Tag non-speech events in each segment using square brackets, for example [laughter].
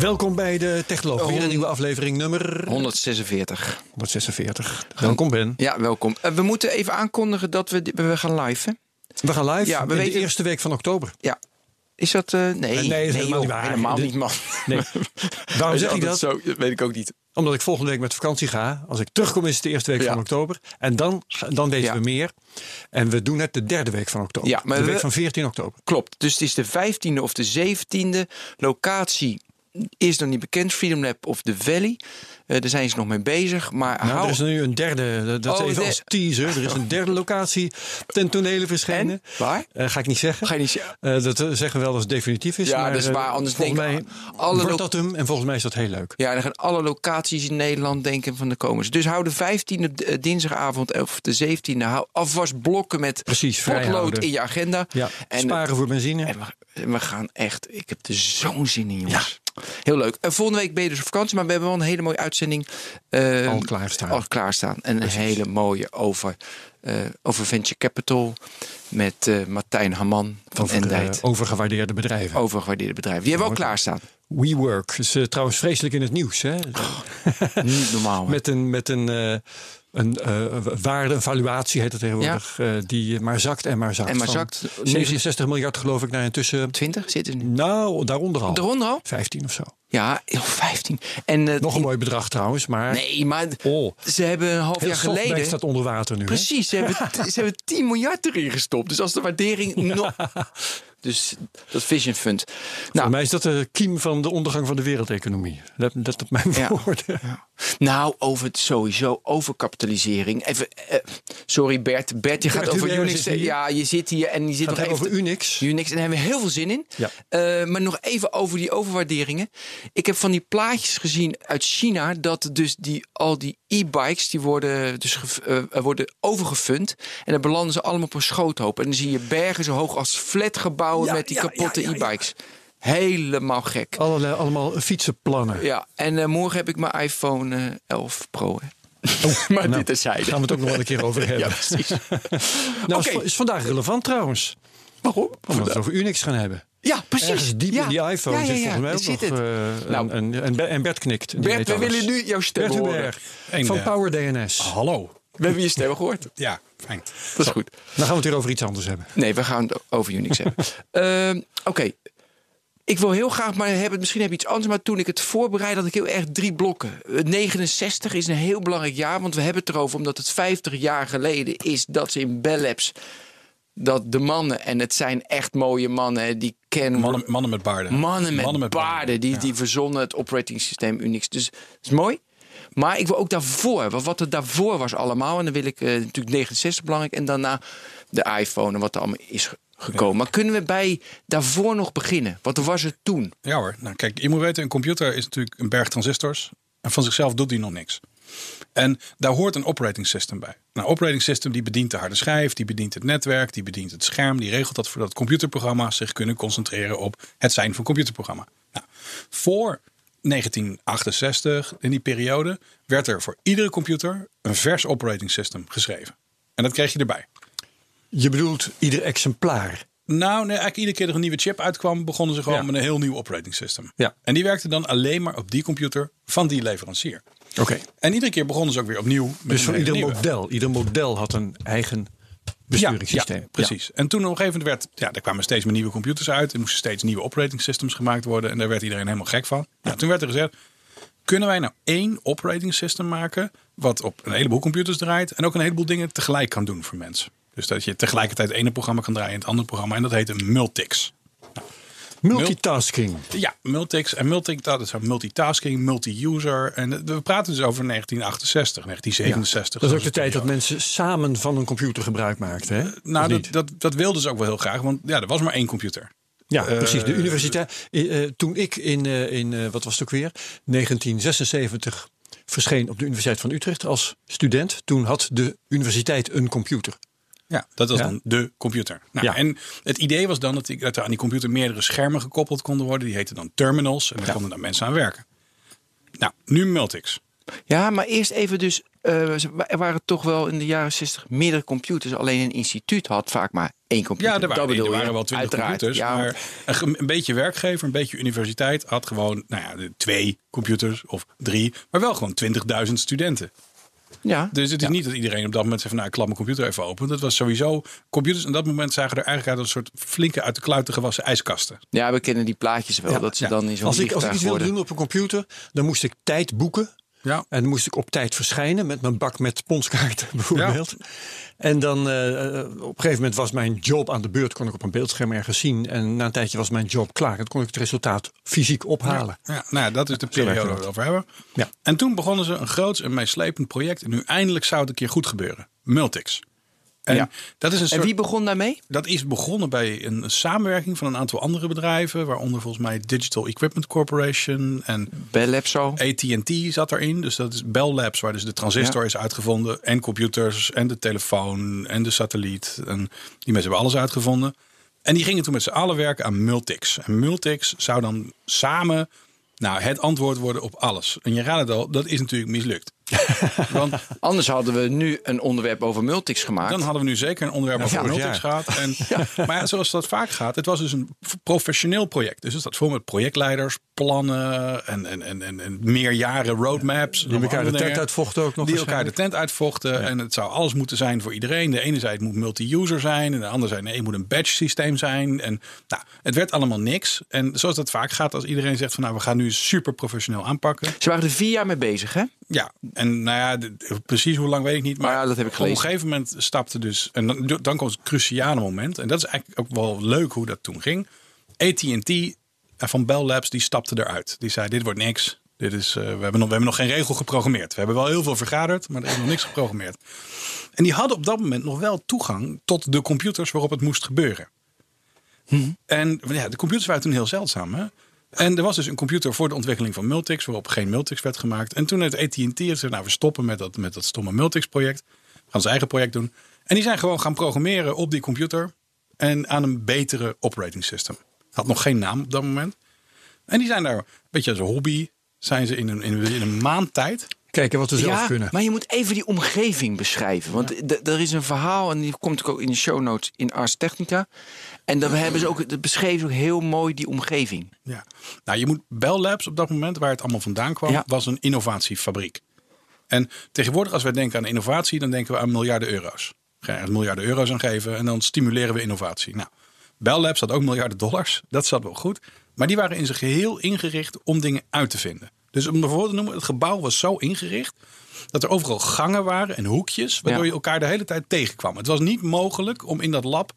Welkom bij de Technoloog. Weer een nieuwe aflevering nummer 146. 146. Welkom Ben. Ja, welkom. Uh, we moeten even aankondigen dat we, we gaan live. Hè? We gaan live Ja, we in weten- de eerste week van oktober. Ja. Is dat... eh, nee, nee, dat is helemaal joh, niet waar. Helemaal De- niet, man. Nee. Waarom [laughs] zeg ik dat? Zo, dat weet ik ook niet. Omdat ik volgende week met vakantie ga. Als ik terugkom is het de eerste week Ja. van oktober. En dan, dan weten Ja. we meer. En we doen het de derde week van oktober. Ja, maar de we- week van 14 oktober. Klopt. Dus het is de 15e of de 17e. Locatie is nog niet bekend. Freedom Lab of the Valley. Eh, daar zijn ze nog mee bezig. Maar Nou, hou... er is nu een derde, dat Oh, even de- als teaser. Er is een derde locatie ten tonele verschenen. En? Waar? Eh, ga ik niet zeggen. Ga je niet zeggen? Eh, dat zeggen we wel als het definitief is. Ja, maar, dat is waar. Anders volgens denk mij ik, alle wordt dat hem. En volgens mij is dat heel leuk. Ja, dan gaan alle locaties in Nederland denken van de komers. Dus hou de 15e d- eh, dinsdagavond of de 17e hou alvast blokken met Precies, potlood in je agenda. Ja, En, sparen voor benzine. en we, gaan echt, ik heb er zo'n zin in jongens. Heel leuk. En volgende week ben je dus op vakantie, maar we hebben wel een hele mooie uitzending eh, Al klaarstaan. Al klaarstaan. En een hele mooie over, eh, over Venture Capital met eh, Martijn Haman van over, overgewaardeerde bedrijven. Overgewaardeerde bedrijven. Die hebben we al klaarstaan. WeWork is trouwens vreselijk in het nieuws. Hè? Niet normaal. hè? [laughs] met een, met een, een eh, waarde, een valuatie heet het tegenwoordig. eh, die maar zakt en maar zakt. En maar zakt. Nu zit- 67 miljard geloof ik naar intussen. 20 zitten nu. Nou, daaronder al. Eronder al? 15 of zo. Ja, oh, 15. En, eh, Nog een mooi bedrag trouwens, maar Nee, maar Oh. ze hebben een half heel jaar geleden... staat onder water nu. Precies, ze hebben, [laughs] ze hebben 10 miljard erin gestopt. Dus als de waardering nog... Dus dat Vision Fund. Voor Nou, mij is dat de kiem van de ondergang van de wereldeconomie. Let, let op mijn Ja. woorden. Nou, over het sowieso, overkapitalisering. Even, eh, sorry Bert. Bert, je Bert gaat over Unix. hier. Ja, je zit hier en je zit Gaat nog even... over Unix? Unix. En daar hebben we heel veel zin in. Ja. Eh, maar nog even over die overwaarderingen. Ik heb van die plaatjes gezien uit China dat dus die, al die e-bikes die worden, dus eh, worden overgefund. En dan belanden ze allemaal op een schoothoop. En dan zie je bergen zo hoog als flatgebouwen Ja, met die ja, kapotte e-bikes. Helemaal gek. Allerlei, allemaal fietsenplannen. Ja, en eh, morgen heb ik mijn iPhone eh, 11 Pro. Hè. [laughs] maar Nou, dit is zijde. Gaan we het ook nog wel een keer over [laughs] hebben. Ja, precies. [laughs] Nou, is, is vandaag relevant trouwens. Waarom? Omdat we het over Unix gaan hebben. Ja, precies. Ergens diep ja. in die iPhone Ja, ja, zit volgens mij ook zit nog... het. eh, Nou. en, en, en Bert knikt. Die Bert, we alles. willen nu jouw stem Bert horen. Van eh, Power DNS. Hallo. We hebben je stem gehoord. Ja, fijn. Dat is goed. Dan gaan we het weer over iets anders hebben. Nee, we gaan het over Unix hebben. Ehm, Oké. Ik wil heel graag, maar misschien heb je iets anders. Maar toen ik het voorbereid, had ik heel erg drie blokken. Eh, 69 is een heel belangrijk jaar, want we hebben het erover omdat het 50 jaar geleden is dat ze in Bell Labs dat de mannen, en het zijn echt mooie mannen, die kennen Mannen, mannen met baarden. mannen met, baarden, die, Ja. die verzonnen het operating systeem Unix. Dus dat is mooi. Maar ik wil ook daarvoor, wat- wat er daarvoor was allemaal. En dan wil ik eh, natuurlijk 69 belangrijk. En daarna de iPhone en wat er allemaal is ge- gekomen. Maar kunnen we bij daarvoor nog beginnen? Wat was er toen? Ja hoor. Nou, kijk, je moet weten, een computer is natuurlijk een berg transistors. En van zichzelf doet die nog niks. En daar hoort een operating system bij. Nou, operating system die bedient de harde schijf, die bedient het netwerk, die bedient het scherm. Die regelt dat voordat computerprogramma's zich kunnen concentreren op het zijn van computerprogramma. Nou, voor 1968, in die periode, werd er voor iedere computer een vers operating system geschreven. En dat kreeg je erbij. Je bedoelt ieder exemplaar. Nou, nee, eigenlijk iedere keer er een nieuwe chip uitkwam, begonnen ze gewoon Ja. met een heel nieuw operating system. Ja. En die werkte dan alleen maar op die computer van die leverancier. Oké. En iedere keer begonnen ze ook weer opnieuw. Met Dus voor ieder nieuwe. model. Ieder model had een eigen besturingssysteem. ja, precies. En toen op een gegeven moment werd, ja, er kwamen steeds meer nieuwe computers uit. Er moesten steeds nieuwe operating systems gemaakt worden. En daar werd iedereen helemaal gek van. Nou, toen werd er gezegd, kunnen wij nou één operating system maken wat op een heleboel computers draait en ook een heleboel dingen tegelijk kan doen voor mensen. Dus dat je tegelijkertijd het ene programma kan draaien en het andere programma. En dat heet een multix. Multitasking. Ja, multix en multi, dat is multitasking, multi-user. En we praten dus over 1968, 1967. Dat is ook de tijd dat mensen samen van een computer gebruik maakten. Hè? Nou, Of dat, dat, dat wilden ze ook wel heel graag, want ja, er was maar één computer. Ja, precies. De universiteit. eh, eh, toen ik in, eh, in eh, wat was het ook weer? 1976 verscheen op de Universiteit van Utrecht als student. Toen had de universiteit een computer. Ja, dat was Ja. dan de computer. Nou, Ja. En het idee was dan dat, ik, dat er aan die computer meerdere schermen gekoppeld konden worden. Die heten dan terminals. En daar Ja. konden dan mensen aan werken. Nou, nu Multics. Ja, maar eerst even dus. eh, er waren toch wel in de jaren 60 meerdere computers. Alleen een instituut had vaak maar één computer. Ja, er waren, Dat bedoel er waren wel twintig computers. Ja, maar een, een beetje werkgever, een beetje universiteit had gewoon nou ja, twee computers of drie. Maar wel gewoon 20.000 studenten. Ja. Dus het is niet dat iedereen op dat moment zegt van nou ik klap mijn computer even open. Dat was sowieso, computers in dat moment zagen er eigenlijk uit als een soort flinke uit de kluiten gewassen ijskasten. ja, we kennen die plaatjes wel. Ja, dat ze ja. dan in zo'n Als ik, als ik vliegtuig iets wilde doen op een computer, dan moest ik tijd boeken. Ja. En dan moest ik op tijd verschijnen met mijn bak met ponskaarten [laughs] bijvoorbeeld. En dan eh, op een gegeven moment was mijn job aan de beurt, kon ik op een beeldscherm ergens zien. En na een tijdje was mijn job klaar. En dan kon ik het resultaat fysiek ophalen. Ja, nou ja, dat is de periode waar we het over hebben. Ja. En toen begonnen ze een groots en meeslepend project. En nu eindelijk zou het een keer goed gebeuren. Multics. En Ja. dat is een En wie begon daarmee? dat is begonnen bij een samenwerking van een aantal andere bedrijven. Waaronder volgens mij Digital Equipment Corporation en Bell Labs zo. AT&T zat erin. Dus dat is Bell Labs, waar dus de transistor Ja. is uitgevonden. En computers en de telefoon en de satelliet. En die mensen hebben alles uitgevonden. En die gingen toen met z'n allen werken aan Multics. En Multics zou dan samen nou, het antwoord worden op alles. En je raadt het al, dat is natuurlijk mislukt. [laughs] Want Anders hadden we nu een onderwerp over multics gemaakt. dan hadden we nu zeker een onderwerp over vorig Multics gehad. [laughs] En, Maar ja, zoals dat vaak gaat, het was dus een professioneel project. Dus het staat vol met projectleiders, plannen en, en, en, en, en meerjaren roadmaps. Die elkaar de tent uitvochten ook nog Die elkaar de tent uitvochten. En het zou alles moeten zijn voor iedereen. De ene zei het moet multi-user zijn. En de andere zei nee, het moet een badge systeem zijn. En nou, het werd allemaal niks. En zoals dat vaak gaat als iedereen zegt van nou we gaan nu super professioneel aanpakken. Ze waren er vier jaar mee bezig, hè? Ja, en nou ja, de- precies hoe lang weet ik niet. Maar Maar ja, dat heb ik op een gegeven moment stapte dus. En dan, dan komt het cruciale moment. En dat is eigenlijk ook wel leuk hoe dat toen ging. AT&T eh, van Bell Labs die stapte eruit. Die zei dit wordt niks. Dit is, eh, we, hebben nog, we hebben nog geen regel geprogrammeerd. We hebben wel heel veel vergaderd, maar er is nog niks geprogrammeerd. En die hadden op dat moment nog wel toegang tot de computers waarop het moest gebeuren. En ja, de computers waren toen heel zeldzaam. Hè? En er was dus een computer voor de ontwikkeling van Multics, waarop geen Multics werd gemaakt. En toen heeft AT&T gezegd, nou we stoppen met dat, met dat stomme Multics project. We gaan ons eigen project doen. En die zijn gewoon gaan programmeren op die computer. En aan een betere operating system. Had nog geen naam op dat moment. En die zijn daar, een beetje als een hobby, zijn ze in een, in een, in een maand tijd. Kijken wat we zelf ja, kunnen. maar je moet even die omgeving beschrijven. Want d- er is een verhaal, en die komt ook in de show notes in Ars Technica. En dan hebben ze ook, dat beschreven ook heel mooi die omgeving. Ja. Nou, je moet Bell Labs op dat moment, waar het allemaal vandaan kwam, Ja. was een innovatiefabriek. En tegenwoordig, als wij denken aan innovatie, dan denken we aan miljarden euro's. Ga je er miljarden euro's aan geven en dan stimuleren we innovatie. Nou, Bell Labs had ook miljarden dollars. Dat zat wel goed. Maar die waren in zijn geheel ingericht om dingen uit te vinden. Dus om bijvoorbeeld te noemen, het gebouw was zo ingericht dat er overal gangen waren en hoekjes, waardoor Ja. je elkaar de hele tijd tegenkwam. Het was niet mogelijk om in dat lab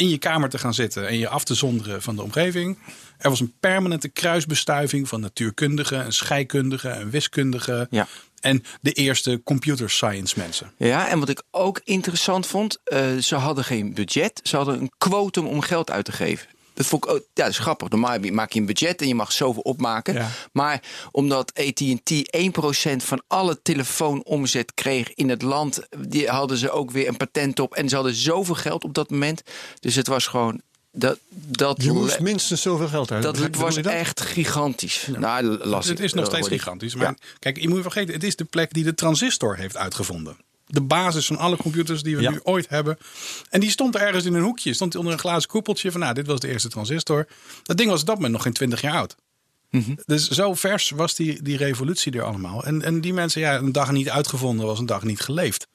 in je kamer te gaan zitten en je af te zonderen van de omgeving. Er was een permanente kruisbestuiving van natuurkundigen en scheikundigen en wiskundigen. Ja. En de eerste computer science mensen. Ja, en wat ik ook interessant vond, eh, ze hadden geen budget. Ze hadden een quotum om geld uit te geven. Dat vond ik ja, dat is grappig. Normaal maak je een budget en je mag zoveel opmaken. Ja. Maar omdat AT&T 1% van alle telefoonomzet kreeg in het land, die hadden ze ook weer een patent op. En ze hadden zoveel geld op dat moment. Dus het was gewoon dat dat Je moest minstens zoveel geld uit. dat was dat? echt gigantisch. Nou, las Het is nog steeds gigantisch. Maar Ja. kijk, je moet niet vergeten, het is de plek die de transistor heeft uitgevonden. De basis van alle computers die we Ja. nu ooit hebben. En die stond er ergens in een hoekje. Stond onder een glazen koepeltje van, nou, dit was de eerste transistor. Dat ding was op dat moment nog geen 20 jaar oud. Mhm. Dus zo vers was die, die revolutie er allemaal. En, en die mensen, ja, een dag niet uitgevonden was een dag niet geleefd.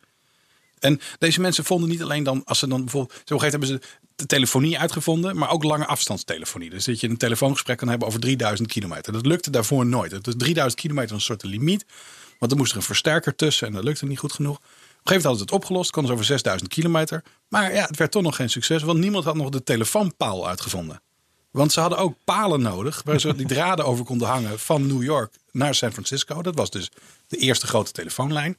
En deze mensen vonden niet alleen dan, als ze dan bijvoorbeeld, zo gegeven hebben ze de telefonie uitgevonden, maar ook lange afstandstelefonie. Dus dat je een telefoongesprek kan hebben over 3000 kilometer. Dat lukte daarvoor nooit. Dus 3000 kilometer was een soort limiet, want er moest er een versterker tussen en dat lukte niet goed genoeg. Een gegeven moment hadden het opgelost, kon ze over 6000 kilometer. Maar ja, het werd toch nog geen succes, want niemand had nog de telefoonpaal uitgevonden. Want ze hadden ook palen nodig waar ze die draden over konden hangen van New York naar San Francisco. Dat was dus de eerste grote telefoonlijn.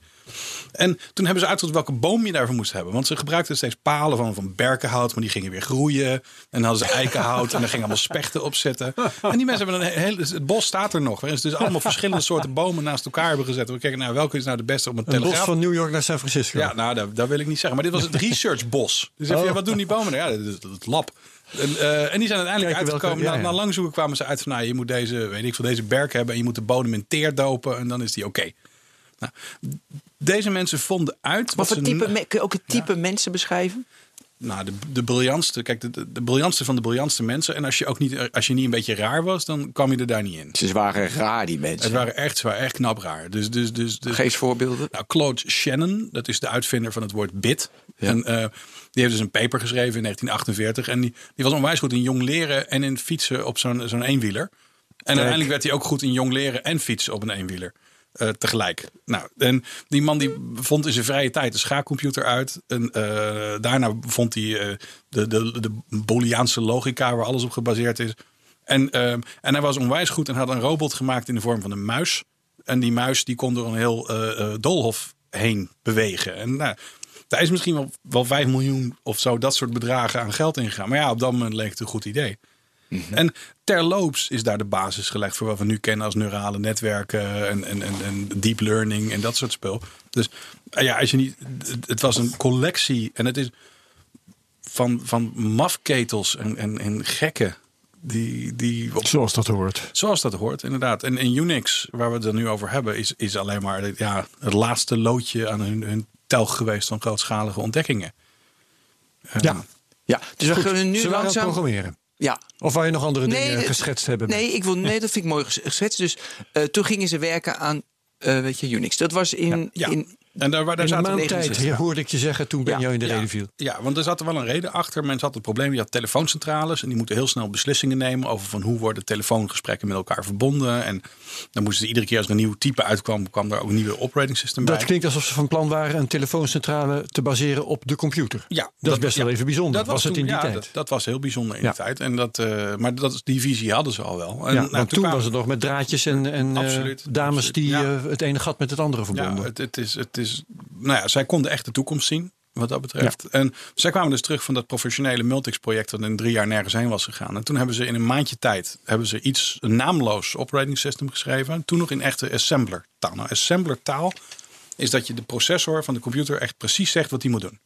En toen hebben ze uitgezocht welke boom je daarvoor moest hebben. Want ze gebruikten steeds palen van, van berkenhout, maar die gingen weer groeien. En dan hadden ze eikenhout en daar gingen allemaal spechten op zitten. En die mensen hebben een hele. Het bos staat er nog. Waarin ze dus allemaal verschillende soorten bomen naast elkaar hebben gezet. We kijken, nou, welke is nou de beste om een Een telegraaf? bos van New York naar San Francisco. Ja, nou, dat, dat wil ik niet zeggen. Maar dit was het researchbos. Dus even, Oh. ja, wat doen die bomen? nou? Ja, dat is het lab. En, eh, en die zijn uiteindelijk uitgekomen. ja, na, ja. na lang zoeken kwamen ze uit van, nou, je moet deze, weet ik veel, deze berk hebben en je moet de bodem in teer dopen en dan is die oké. Nou, deze mensen vonden uit Wat voor type, n- me- kun je ook het type mensen beschrijven? nou, de, de briljantste, kijk, de, de, de briljantste van de briljantste mensen. En als je ook niet, als je niet een beetje raar was, dan kwam je er daar niet in. Ze waren raar, die Het mensen. waren echt, ze waren echt knap raar. Dus, dus, dus, dus Geef eens voorbeelden. Nou, Claude Shannon, dat is de uitvinder van het woord bit. Ja. En, eh, die heeft dus een paper geschreven in 1948. En die, die was onwijs goed in jong leren en in fietsen op zo'n zo'n eenwieler. En uiteindelijk werd hij ook goed in jong leren en fietsen op een eenwieler. Eh, tegelijk. Nou, en die man die vond in zijn vrije tijd een schaakcomputer uit. Eh, daarna vond hij eh, de, de, de Booleaanse logica waar alles op gebaseerd is. En, en hij was onwijs goed en had een robot gemaakt in de vorm van een muis. En die muis die kon door een heel doolhof heen bewegen. En nou, daar is misschien wel, wel 5 miljoen of zo dat soort bedragen aan geld ingegaan. Maar ja, op dat moment leek het een goed idee. En terloops is daar de basis gelegd voor wat we nu kennen als neurale netwerken en, en, en, en deep learning en dat soort spul. Dus eh, ja, als je niet, het- was een collectie en het is van, van mafketels en, en, en gekken die, die op Zoals dat hoort. Zoals dat hoort, inderdaad. En in Unix, waar we het er nu over hebben, is, is alleen maar ja, het laatste loodje aan hun, hun telg geweest van grootschalige ontdekkingen. Ja. Ja, dus we kunnen nu langzaam... programmeren. Ja, Of wou je nog andere dingen geschetst hebben? Nee, ik wil, nee, dat vind ik mooi ges- geschetst. Dus eh, toen gingen ze werken aan eh, weet je, Unix. Dat was in, Ja. in En daar, waar- daar zaten maand tijd 69. hoorde ik je zeggen toen Ben jou in de reden viel. Ja, want er zat er wel een reden achter. Mensen hadden het probleem, je had telefooncentrales en die moeten heel snel beslissingen nemen over van hoe worden telefoongesprekken met elkaar verbonden. En dan moesten ze iedere keer als er een nieuw type uitkwam, kwam er ook een nieuwe operating system bij. Dat klinkt alsof ze van plan waren een telefooncentrale te baseren op de computer. Ja, dat, is best wel even bijzonder. Dat was, het toen- in die tijd? Dat, dat was heel bijzonder in die tijd. En dat, eh, maar dat, die visie hadden ze al wel. En, ja, nou, toen was het nog met draadjes en, en eh, Absoluut, dames absoluut. die eh, het ene gat met het andere verbonden. Ja, het, het is, het is, nou ja, zij konden echt de toekomst zien. Wat dat betreft. En zij kwamen dus terug van dat professionele Multics-project. dat in drie jaar nergens heen was gegaan. En toen hebben ze in een maandje tijd. hebben ze iets, een naamloos operating system geschreven. Toen nog in echte assembler taal. Nou, assembler taal is dat je de processor van de computer echt precies zegt wat hij moet doen.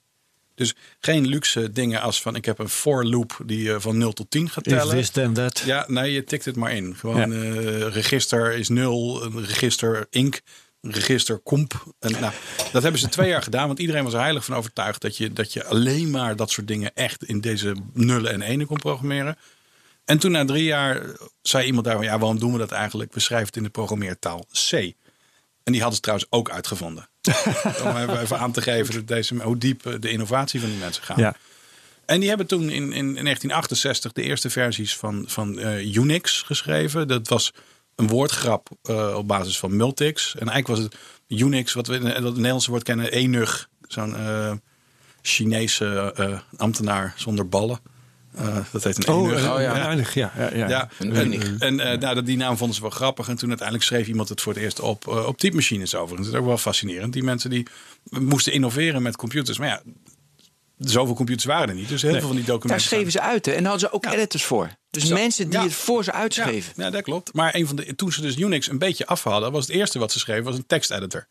Dus geen luxe dingen als van ik heb een for loop die eh, van 0 tot 10 gaat tellen. this, then that. Ja, nee, je tikt het maar in. Gewoon eh, register is nul, een register inc, een register comp. En, nou, dat hebben ze twee jaar gedaan, want iedereen was er heilig van overtuigd dat je, dat je alleen maar dat soort dingen echt in deze nullen en enen kon programmeren. En toen na drie jaar zei iemand daar van ja, waarom doen we dat eigenlijk? We schrijven het in de programmeertaal C. En die hadden ze trouwens ook uitgevonden. [laughs] Om even, aan te geven dat deze, hoe diep eh, de innovatie van die mensen gaat. Ja. En die hebben toen in, in, in 1968 de eerste versies van, van eh, Unix geschreven. Dat was een woordgrap eh, op basis van Multics. En eigenlijk was het Unix, wat we in het Nederlandse woord kennen, enig. Zo'n eh, Chinese eh, ambtenaar zonder ballen. Eh, dat heet een Oh, enig. eh, Oh, ja. ja. ja, ja. Ja, en, en eh, nou, dat- die naam vonden ze wel grappig. En toen uiteindelijk schreef iemand het voor het eerst op, op typemachines overigens. Dat is ook wel fascinerend. Die mensen die moesten innoveren met computers. Maar ja, zoveel computers waren er niet. Dus heel veel van die daar documenten... schreven ze uit. Hè? En daar hadden ze ook editors voor. Dus Zo, mensen die ja. het voor ze ja, uitschreven. ja, dat klopt. Maar een van de, toen ze dus Unix een beetje af hadden... was het eerste wat ze schreven was een teksteditor.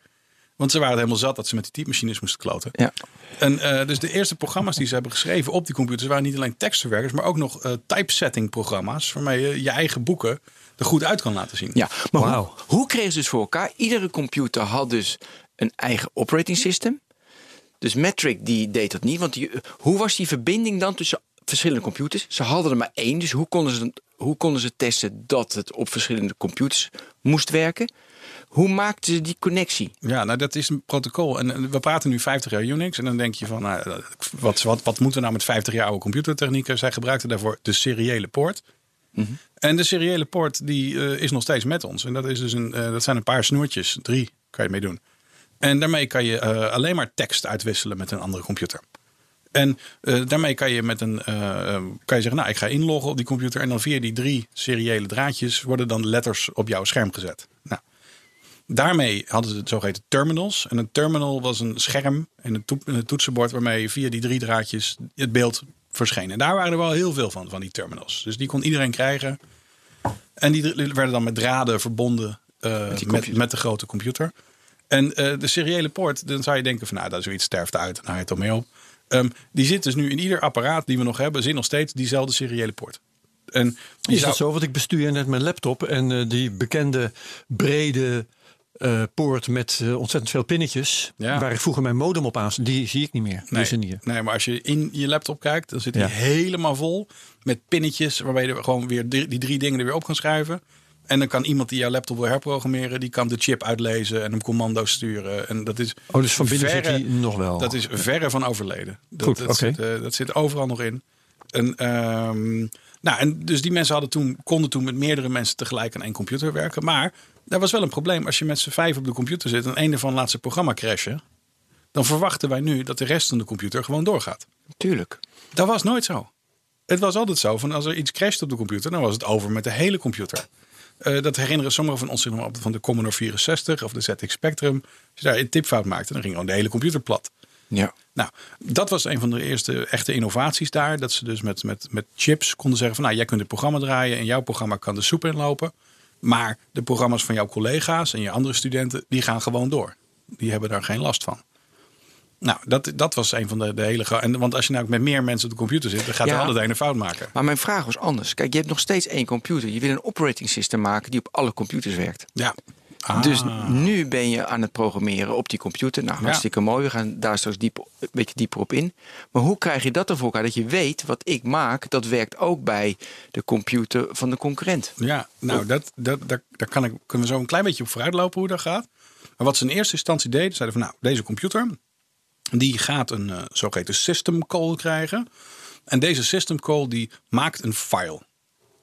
Want ze waren het helemaal zat dat ze met die typemachines moesten kloten. Ja. En eh, dus de eerste programma's die ze hebben geschreven op die computers waren niet alleen tekstverwerkers, maar ook nog eh, typesetting programma's waarmee je je eigen boeken er goed uit kan laten zien. Ja, maar hoe, Wauw. hoe kregen ze dus voor elkaar? Iedere computer had dus een eigen operating system. Dus Metric die deed dat niet. Want die, hoe was die verbinding dan tussen verschillende computers? Ze hadden er maar één. Dus hoe konden ze, hoe konden ze testen dat het op verschillende computers moest werken? Hoe maakten ze die connectie? Ja, nou dat is een protocol. En eh, we praten nu 50 jaar Unix. En dan denk je van, nou, wat, wat, wat moeten we nou met 50 jaar oude computertechnieken? Zij gebruikten daarvoor de seriële poort. En de seriële poort die eh, is nog steeds met ons. En dat, is dus een, eh, dat zijn een paar snoertjes. Drie kan je mee doen. En daarmee kan je eh, alleen maar tekst uitwisselen met een andere computer. En eh, daarmee kan je met een eh, kan je zeggen, nou, ik ga inloggen op die computer. En dan via die drie seriële draadjes worden dan letters op jouw scherm gezet. Nou, Daarmee hadden ze het zogeheten terminals. En een terminal was een scherm en een, toetsenbord waarmee via die drie draadjes het beeld verscheen. En daar waren er wel heel veel van, van die terminals. Dus die kon iedereen krijgen. En die werden dan met draden verbonden met, met de grote computer. En eh, de seriële poort, dan zou je denken van nou, dat is zoiets sterft uit en haal je het toch mee op. Ehm, die zit dus nu in ieder apparaat die we nog hebben, zit nog steeds diezelfde seriële poort. En die Is zou- dat zo? Want ik bestuur net mijn laptop en eh, die bekende brede eh, poort met ontzettend veel pinnetjes, Ja. waar ik vroeger mijn modem op aan, die zie ik niet meer. Die Nee, er niet. nee, maar als je in je laptop kijkt, dan zit Ja. hij helemaal vol met pinnetjes, waarbij je gewoon weer die, die drie dingen er weer op kan schrijven. En dan kan iemand die jouw laptop wil herprogrammeren, die kan de chip uitlezen en hem commando's sturen. En dat is Oh, dus van binnen zit verre- die nog wel. Dat is verre van overleden. Dat, Goed, dat, zit, eh, dat zit overal nog in. En, ehm, nou, en dus die mensen hadden toen, konden toen met meerdere mensen tegelijk aan één computer werken. Maar daar was wel een probleem. Als je met z'n vijf op de computer zit en een ervan laat zijn programma crashen. Dan verwachten wij nu dat de rest van de computer gewoon doorgaat. Tuurlijk. Dat was nooit zo. Het was altijd zo van als er iets crasht op de computer, dan was het over met de hele computer. Eh, dat herinneren sommigen van ons zich nog op van de Commodore 64 of de ZX Spectrum. Als je daar een tipfout maakte, dan ging gewoon de hele computer plat. Ja. Nou, dat was een van de eerste echte innovaties daar. Dat ze dus met, met, met chips konden zeggen van nou, jij kunt het programma draaien en jouw programma kan de soep inlopen. Maar de programma's van jouw collega's en je andere studenten, die gaan gewoon door. Die hebben daar geen last van. Nou, dat, dat was een van de, de hele... En, want als je nou met meer mensen op de computer zit, dan gaat Ja. er altijd een fout maken. Maar mijn vraag was anders. Kijk, je hebt nog steeds één computer. Je wil een operating system maken die op alle computers werkt. Ja. Ah. Dus nu ben je aan het programmeren op die computer. Nou, hartstikke mooi. We gaan daar straks diep, een beetje dieper op in. Maar hoe krijg je dat ervoor elkaar? Dat je weet wat ik maak, dat werkt ook bij de computer van de concurrent. Ja, nou, dat, dat, daar, daar kan ik, kunnen we zo een klein beetje op vooruitlopen hoe dat gaat. Maar wat ze in eerste instantie deden, zeiden van nou, deze computer, die gaat een eh, zogeheten system call krijgen. En deze system call die maakt een file.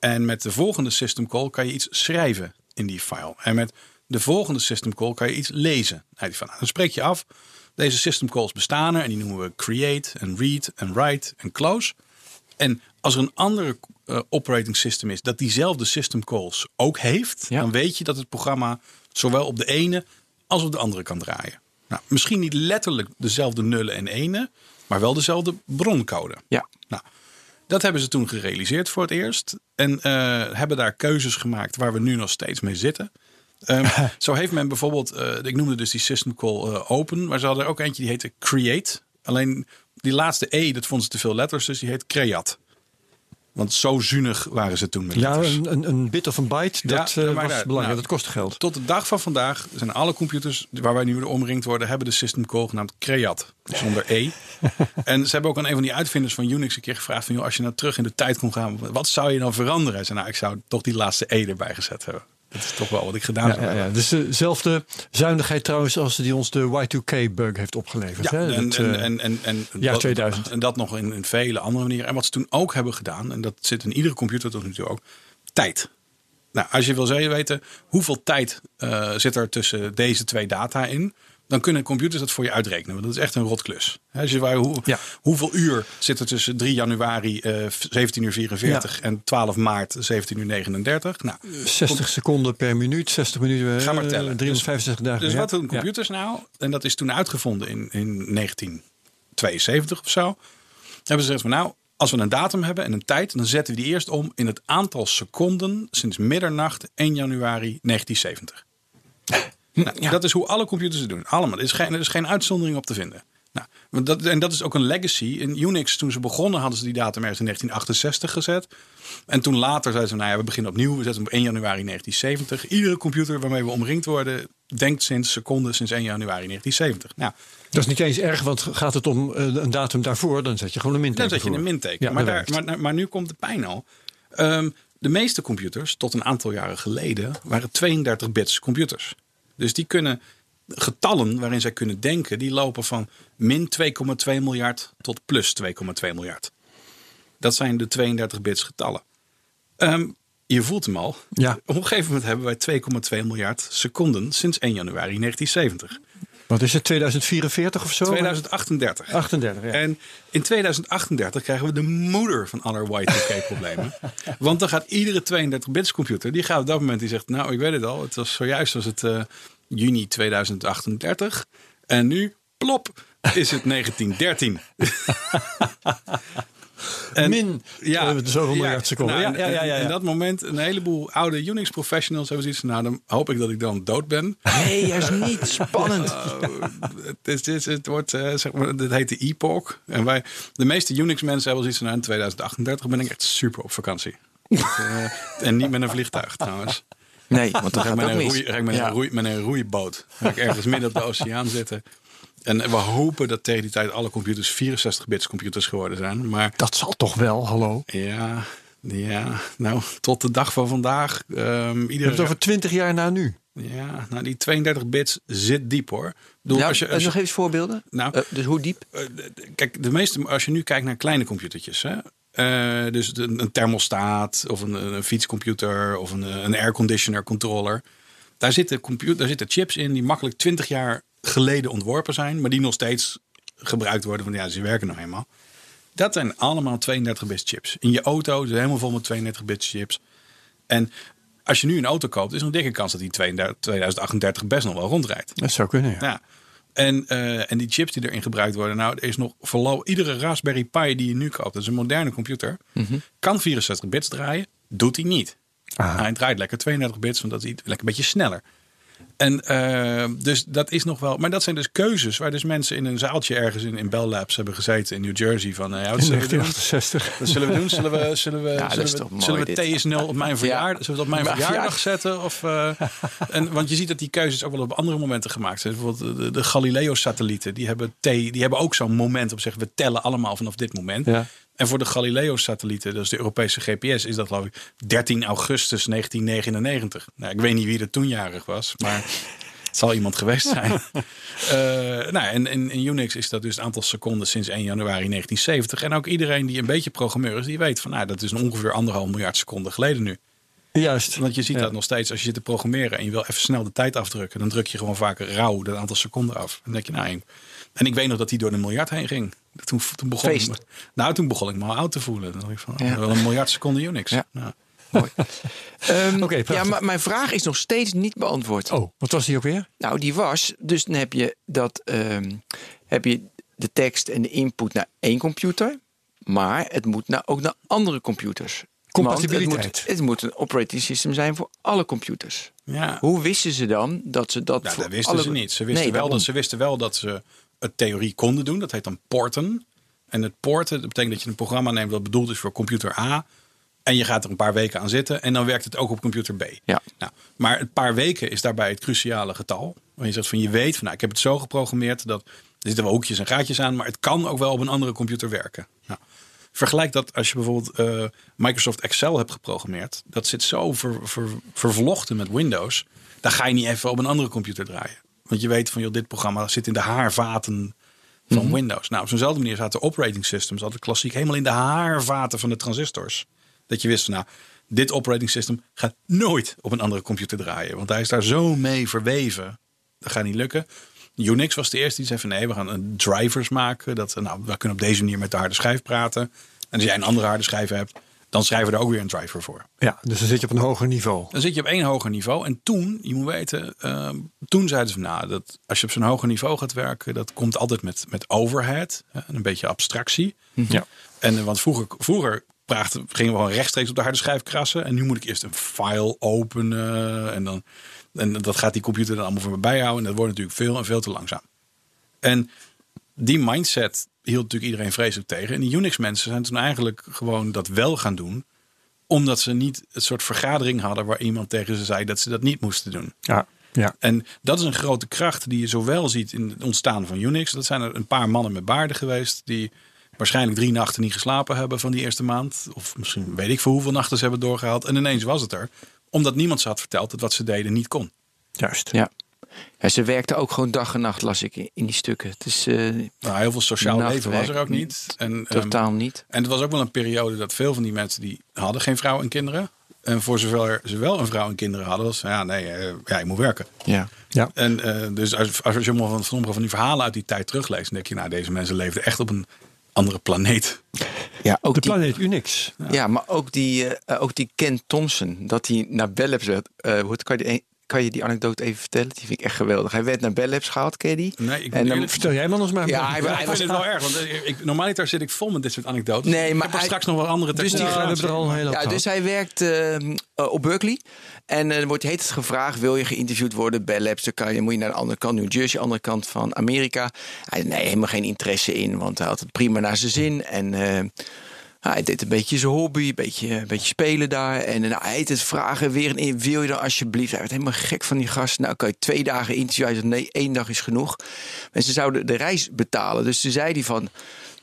En met de volgende system call kan je iets schrijven in die file. En met de volgende system call kan je iets lezen uit die file. Dan spreek je af, deze system calls bestaan er en die noemen we create en read en write en close. En als er een andere eh, operating system is dat diezelfde system calls ook heeft, Ja. dan weet je dat het programma zowel op de ene als op de andere kan draaien. Nou, misschien niet letterlijk dezelfde nullen en enen, maar wel dezelfde broncode. Ja. Nou, dat hebben ze toen gerealiseerd voor het eerst. En eh, hebben daar keuzes gemaakt waar we nu nog steeds mee zitten. Ehm, [laughs] zo heeft men bijvoorbeeld, eh, ik noemde dus die system call eh, open, maar ze hadden er ook eentje die heette create. Alleen die laatste E, dat vonden ze te veel letters, dus die heet creat. Want zo zuinig waren ze toen met Ja, letters. een, een, bit of een byte, dat eh, was belangrijk. Nou, dat kostte geld. Tot de dag van vandaag zijn alle computers waar wij nu omringd worden, hebben de system call genaamd Creat. Zonder E. [laughs] en ze hebben ook aan een van die uitvinders van Unix een keer gevraagd: van, joh, als je nou terug in de tijd kon gaan, wat zou je dan veranderen? Hij zei, nou, ik zou toch die laatste E erbij gezet hebben. Dat is toch wel wat ik gedaan ja, ja. Dus dezelfde zuinigheid trouwens als die ons de Y2K-bug heeft opgeleverd. Ja, hè? en, Dat, en, eh, en, en, en, jaar dat, 2000. En dat nog in, in vele andere manieren. En wat ze toen ook hebben gedaan, en dat zit in iedere computer tot nu toe ook, tijd. Nou, als je wil weten hoeveel tijd eh, zit er tussen deze twee data in, dan kunnen computers dat voor je uitrekenen. Want dat is echt een rotklus. Als je waar, hoe, Ja. Hoeveel uur zit er tussen 3 januari eh 17 uur 44 en 12 maart 17 uur 39? Nou, 60 seconden per minuut, 60 minuten, Ga maar eh, tellen. 365 dagen. Dus wat doen computers nou? En dat is toen uitgevonden in, in 1972 of zo. Hebben ze gezegd van nou, als we een datum hebben en een tijd, dan zetten we die eerst om in het aantal seconden sinds middernacht 1 januari 1970. Nou, Dat is hoe alle computers het doen. Allemaal. Er is geen, er is geen uitzondering op te vinden. Nou, dat, en dat is ook een legacy. In Unix, toen ze begonnen, hadden ze die datum ergens in 1968 gezet. En toen later zeiden ze, nou ja, we beginnen opnieuw. We zetten hem op 1 januari 1970. Iedere computer waarmee we omringd worden, denkt sinds seconden sinds 1 januari 1970. Nou, Dat is niet eens erg, want gaat het om eh, een datum daarvoor, dan zet je gewoon een dan minteken zet je een minteken. Ja, maar, daar, maar, maar nu komt de pijn al. Ehm, de meeste computers, tot een aantal jaren geleden, waren 32 bits computers. Dus die kunnen getallen waarin zij kunnen denken, die lopen van min 2,2 miljard tot plus 2,2 miljard. Dat zijn de 32 bits getallen. Ehm, je voelt hem al. Ja. Op een gegeven moment hebben wij 2,2 miljard seconden sinds 1 januari 1970. Wat is het, 2044 of zo? 2038. 38, ja. En in 2038 krijgen we de moeder van alle Y2K-problemen. [laughs] Want dan gaat iedere 32-bits computer, die gaat op dat moment, die zegt, nou, ik weet het al, het was zojuist was het, eh, juni 2038. En nu, plop, is het [laughs] 1913. [laughs] En- Min ja, zoveel miljard seconden. nou, ja, ja, ja, ja, ja. In dat moment, een heleboel oude Unix professionals hebben zoiets van, nou, dan hoop ik dat ik dan dood ben. Nee, juist niet. Spannend. [laughs] het, is, het, is- het wordt, eh, zeg maar, het heet de Epoch. En wij, de meeste Unix mensen hebben zoiets van, nou, in 2038 ben ik echt super op vakantie. [laughs] Eh, en niet met een vliegtuig trouwens. Nee, want Dan ga ik met een, roei, ga ik met, Ja. een roei, met een roeiboot. Ga ik ergens midden op de oceaan zitten. En we hopen dat tegen die tijd alle computers 64-bits computers geworden zijn. Maar Dat zal toch wel, hallo? ja, ja nou, tot de dag van vandaag. ehm Je hebt het over 20 jaar na nu. ja, nou, die 32 bits zit diep hoor. Ja, als je, als nog even voorbeelden. Nou. Eh, dus hoe diep? Eh, Kijk, de meeste, als je nu kijkt naar kleine computertjes, hè, eh, dus de- een thermostaat of een, een fietscomputer of een, een airconditioner controller, daar zitten, computer, daar zitten chips in die makkelijk 20 jaar geleden ontworpen zijn, maar die nog steeds gebruikt worden. Van ja, ze werken nou eenmaal. Dat zijn allemaal 32-bit chips. In je auto is helemaal vol met 32-bit chips. En als je nu een auto koopt, is er een dikke kans dat die 32 2038 best nog wel rondrijdt. Dat zou kunnen, ja. Ja. En, eh, en die chips die erin gebruikt worden, nou, er is nog voorlopig iedere Raspberry Pi die je nu koopt, dat is een moderne computer, kan 64 bits draaien, doet hij niet. Ah. Hij draait lekker 32 bits, want dat is lekker een beetje sneller. En eh, dus dat is nog wel. Maar dat zijn dus keuzes waar dus mensen in een zaaltje ergens in, in Bell Labs hebben gezeten in New Jersey. Van eh, ja, wat In zullen we doen? 1968. Wat zullen we doen? Zullen we, zullen we, [laughs] zullen is we, toch mooi, [laughs] zullen we dit. TS0 op mijn verjaardag, zullen we op mijn verjaardag zetten? Of, eh, en, want je ziet dat die keuzes ook wel op andere momenten gemaakt zijn. Bijvoorbeeld de, de Galileo-satellieten. Die hebben, T, die hebben ook zo'n moment op zich. We tellen allemaal vanaf dit moment. Ja. En voor de Galileo-satellieten, is de Europese GPS, is dat geloof ik 13 augustus 1999. Nou, ik weet niet wie er toen jarig was, maar [laughs] het zal iemand geweest zijn. Eh, nou, en in, in Unix is dat dus het aantal seconden sinds 1 januari 1970. En ook iedereen die een beetje programmeur is, die weet van nou, dat is ongeveer anderhalf miljard seconden geleden nu. Juist. Want je ziet Ja. dat nog steeds als je zit te programmeren en je wil even snel de tijd afdrukken, dan druk je gewoon vaker rauw dat aantal seconden af. En dan denk je, nou, en ik weet nog dat die door de miljard heen ging. Toen, toen begon Feest. ik me, nou, toen begon ik me al oud te voelen. Dan dacht ik van, Ja. wel een miljard seconden Unix. Ja. Nou, Mooi. [laughs] Ehm, Oké, ja, maar mijn vraag is nog steeds niet beantwoord. Oh, wat was die ook weer? Nou, die was, dus dan heb je dat, ehm, heb je de tekst en de input naar één computer, maar het moet naar, ook naar andere computers. Compatibiliteit. Het moet, het moet een operating system zijn voor alle computers. ja. Hoe wisten ze dan dat ze dat Nou, voor dat wisten alle... ze niet. Ze wisten, Nee, wel dat, ze wisten wel dat ze het theorie konden doen. Dat heet dan porten. En het porten dat betekent dat je een programma neemt dat bedoeld is voor computer A. En je gaat er een paar weken aan zitten. En dan werkt het ook op computer B. Ja. Nou, maar een paar weken is daarbij het cruciale getal. Want je zegt van je weet van nou, ik heb het zo geprogrammeerd dat er zitten wel hoekjes en gaatjes aan. Maar het kan ook wel op een andere computer werken. Nou, vergelijk dat als je bijvoorbeeld eh, Microsoft Excel hebt geprogrammeerd. Dat zit zo ver- ver- vervlochten met Windows. Dan ga je niet even op een andere computer draaien. Want je weet van joh, dit programma zit in de haarvaten van Windows. Nou, op zo'nzelfde manier zaten operating systems altijd klassiek helemaal in de haarvaten van de transistors. Dat je wist van nou, dit operating system gaat nooit op een andere computer draaien. Want hij is daar zo mee verweven. Dat gaat niet lukken. Unix was de eerste die zei van nee, we gaan een drivers maken. Dat, nou, we kunnen op deze manier met de harde schijf praten. En als jij een andere harde schijf hebt, dan schrijven we er ook weer een driver voor. Ja, dus dan zit je op een hoger niveau. Dan zit je op één hoger niveau. En toen, je moet weten, ehm, toen zeiden ze van nou, dat als je op zo'n hoger niveau gaat werken, dat komt altijd met, met overhead. een beetje abstractie. Ja. En eh, want vroeger, vroeger praten, gingen we gewoon rechtstreeks op de harde schijf krassen. En nu moet ik eerst een file openen. En, dan, en dat gaat die computer dan allemaal voor me bijhouden. En dat wordt natuurlijk veel en veel te langzaam. En die mindset hield natuurlijk iedereen vreselijk tegen. En die Unix-mensen zijn toen eigenlijk gewoon dat wel gaan doen. Omdat ze niet het soort vergadering hadden waar iemand tegen ze zei dat ze dat niet moesten doen. Ja. Ja. En dat is een grote kracht die je zowel ziet in het ontstaan van Unix. Dat zijn er een paar mannen met baarden geweest die waarschijnlijk drie nachten niet geslapen hebben van die eerste maand. Of misschien weet ik voor hoeveel nachten ze hebben doorgehaald. En ineens was het er. Omdat niemand ze had verteld dat wat ze deden niet kon. Juist. Ja. Ja, ze werkte ook gewoon dag en nacht, las ik in die stukken. Het is eh, Nou, heel veel sociaal Nachtwerk. leven was er ook niet. En, ehm, totaal niet. En het was ook wel een periode dat veel van die mensen die hadden geen vrouw en kinderen. En voor zover ze wel een vrouw en kinderen hadden, was ja, nee, eh, ja, ik moet werken. Ja. Ja. En eh, dus als, als je allemaal van sommige van die verhalen uit die tijd terugleest, dan denk je, nou, deze mensen leefden echt op een andere planeet. Ja, ook De die, planeet Unix. ja, maar ook die, ook die Ken Thompson, dat hij naar Bell werd. eh, hoe het- kan je die, kan je die anekdote even vertellen? Die vind ik echt geweldig. Hij werd naar Bell Labs gehaald, ken je die? Nee, ik En dan- eerlijk- Vertel jij maar eens maar. Ja, hij, Ja, hij ik was vind het wel erg, want eh, ik, normaliter zit ik vol met dit soort anekdotes. Nee, maar ik heb er hij- straks nog wel andere Dus die hebben er al een hele hoop Ja, dus hij werkt eh, eh, op Berkeley. En er wordt heet het gevraagd: wil je geïnterviewd worden? Bell Labs, dan kan je, moet je naar de andere kant, New Jersey, andere kant van Amerika. Hij had nee, helemaal geen interesse in, want hij had het prima naar zijn zin. En hij deed een beetje zijn hobby, een beetje, een beetje spelen daar. En nou, hij heet het vragen weer en wil je dan alsjeblieft? Hij werd helemaal gek van die gast. Nou, kan je twee dagen interviewen? Hij zei nee, één dag is genoeg. En ze zouden de reis betalen. Dus toen zei hij van.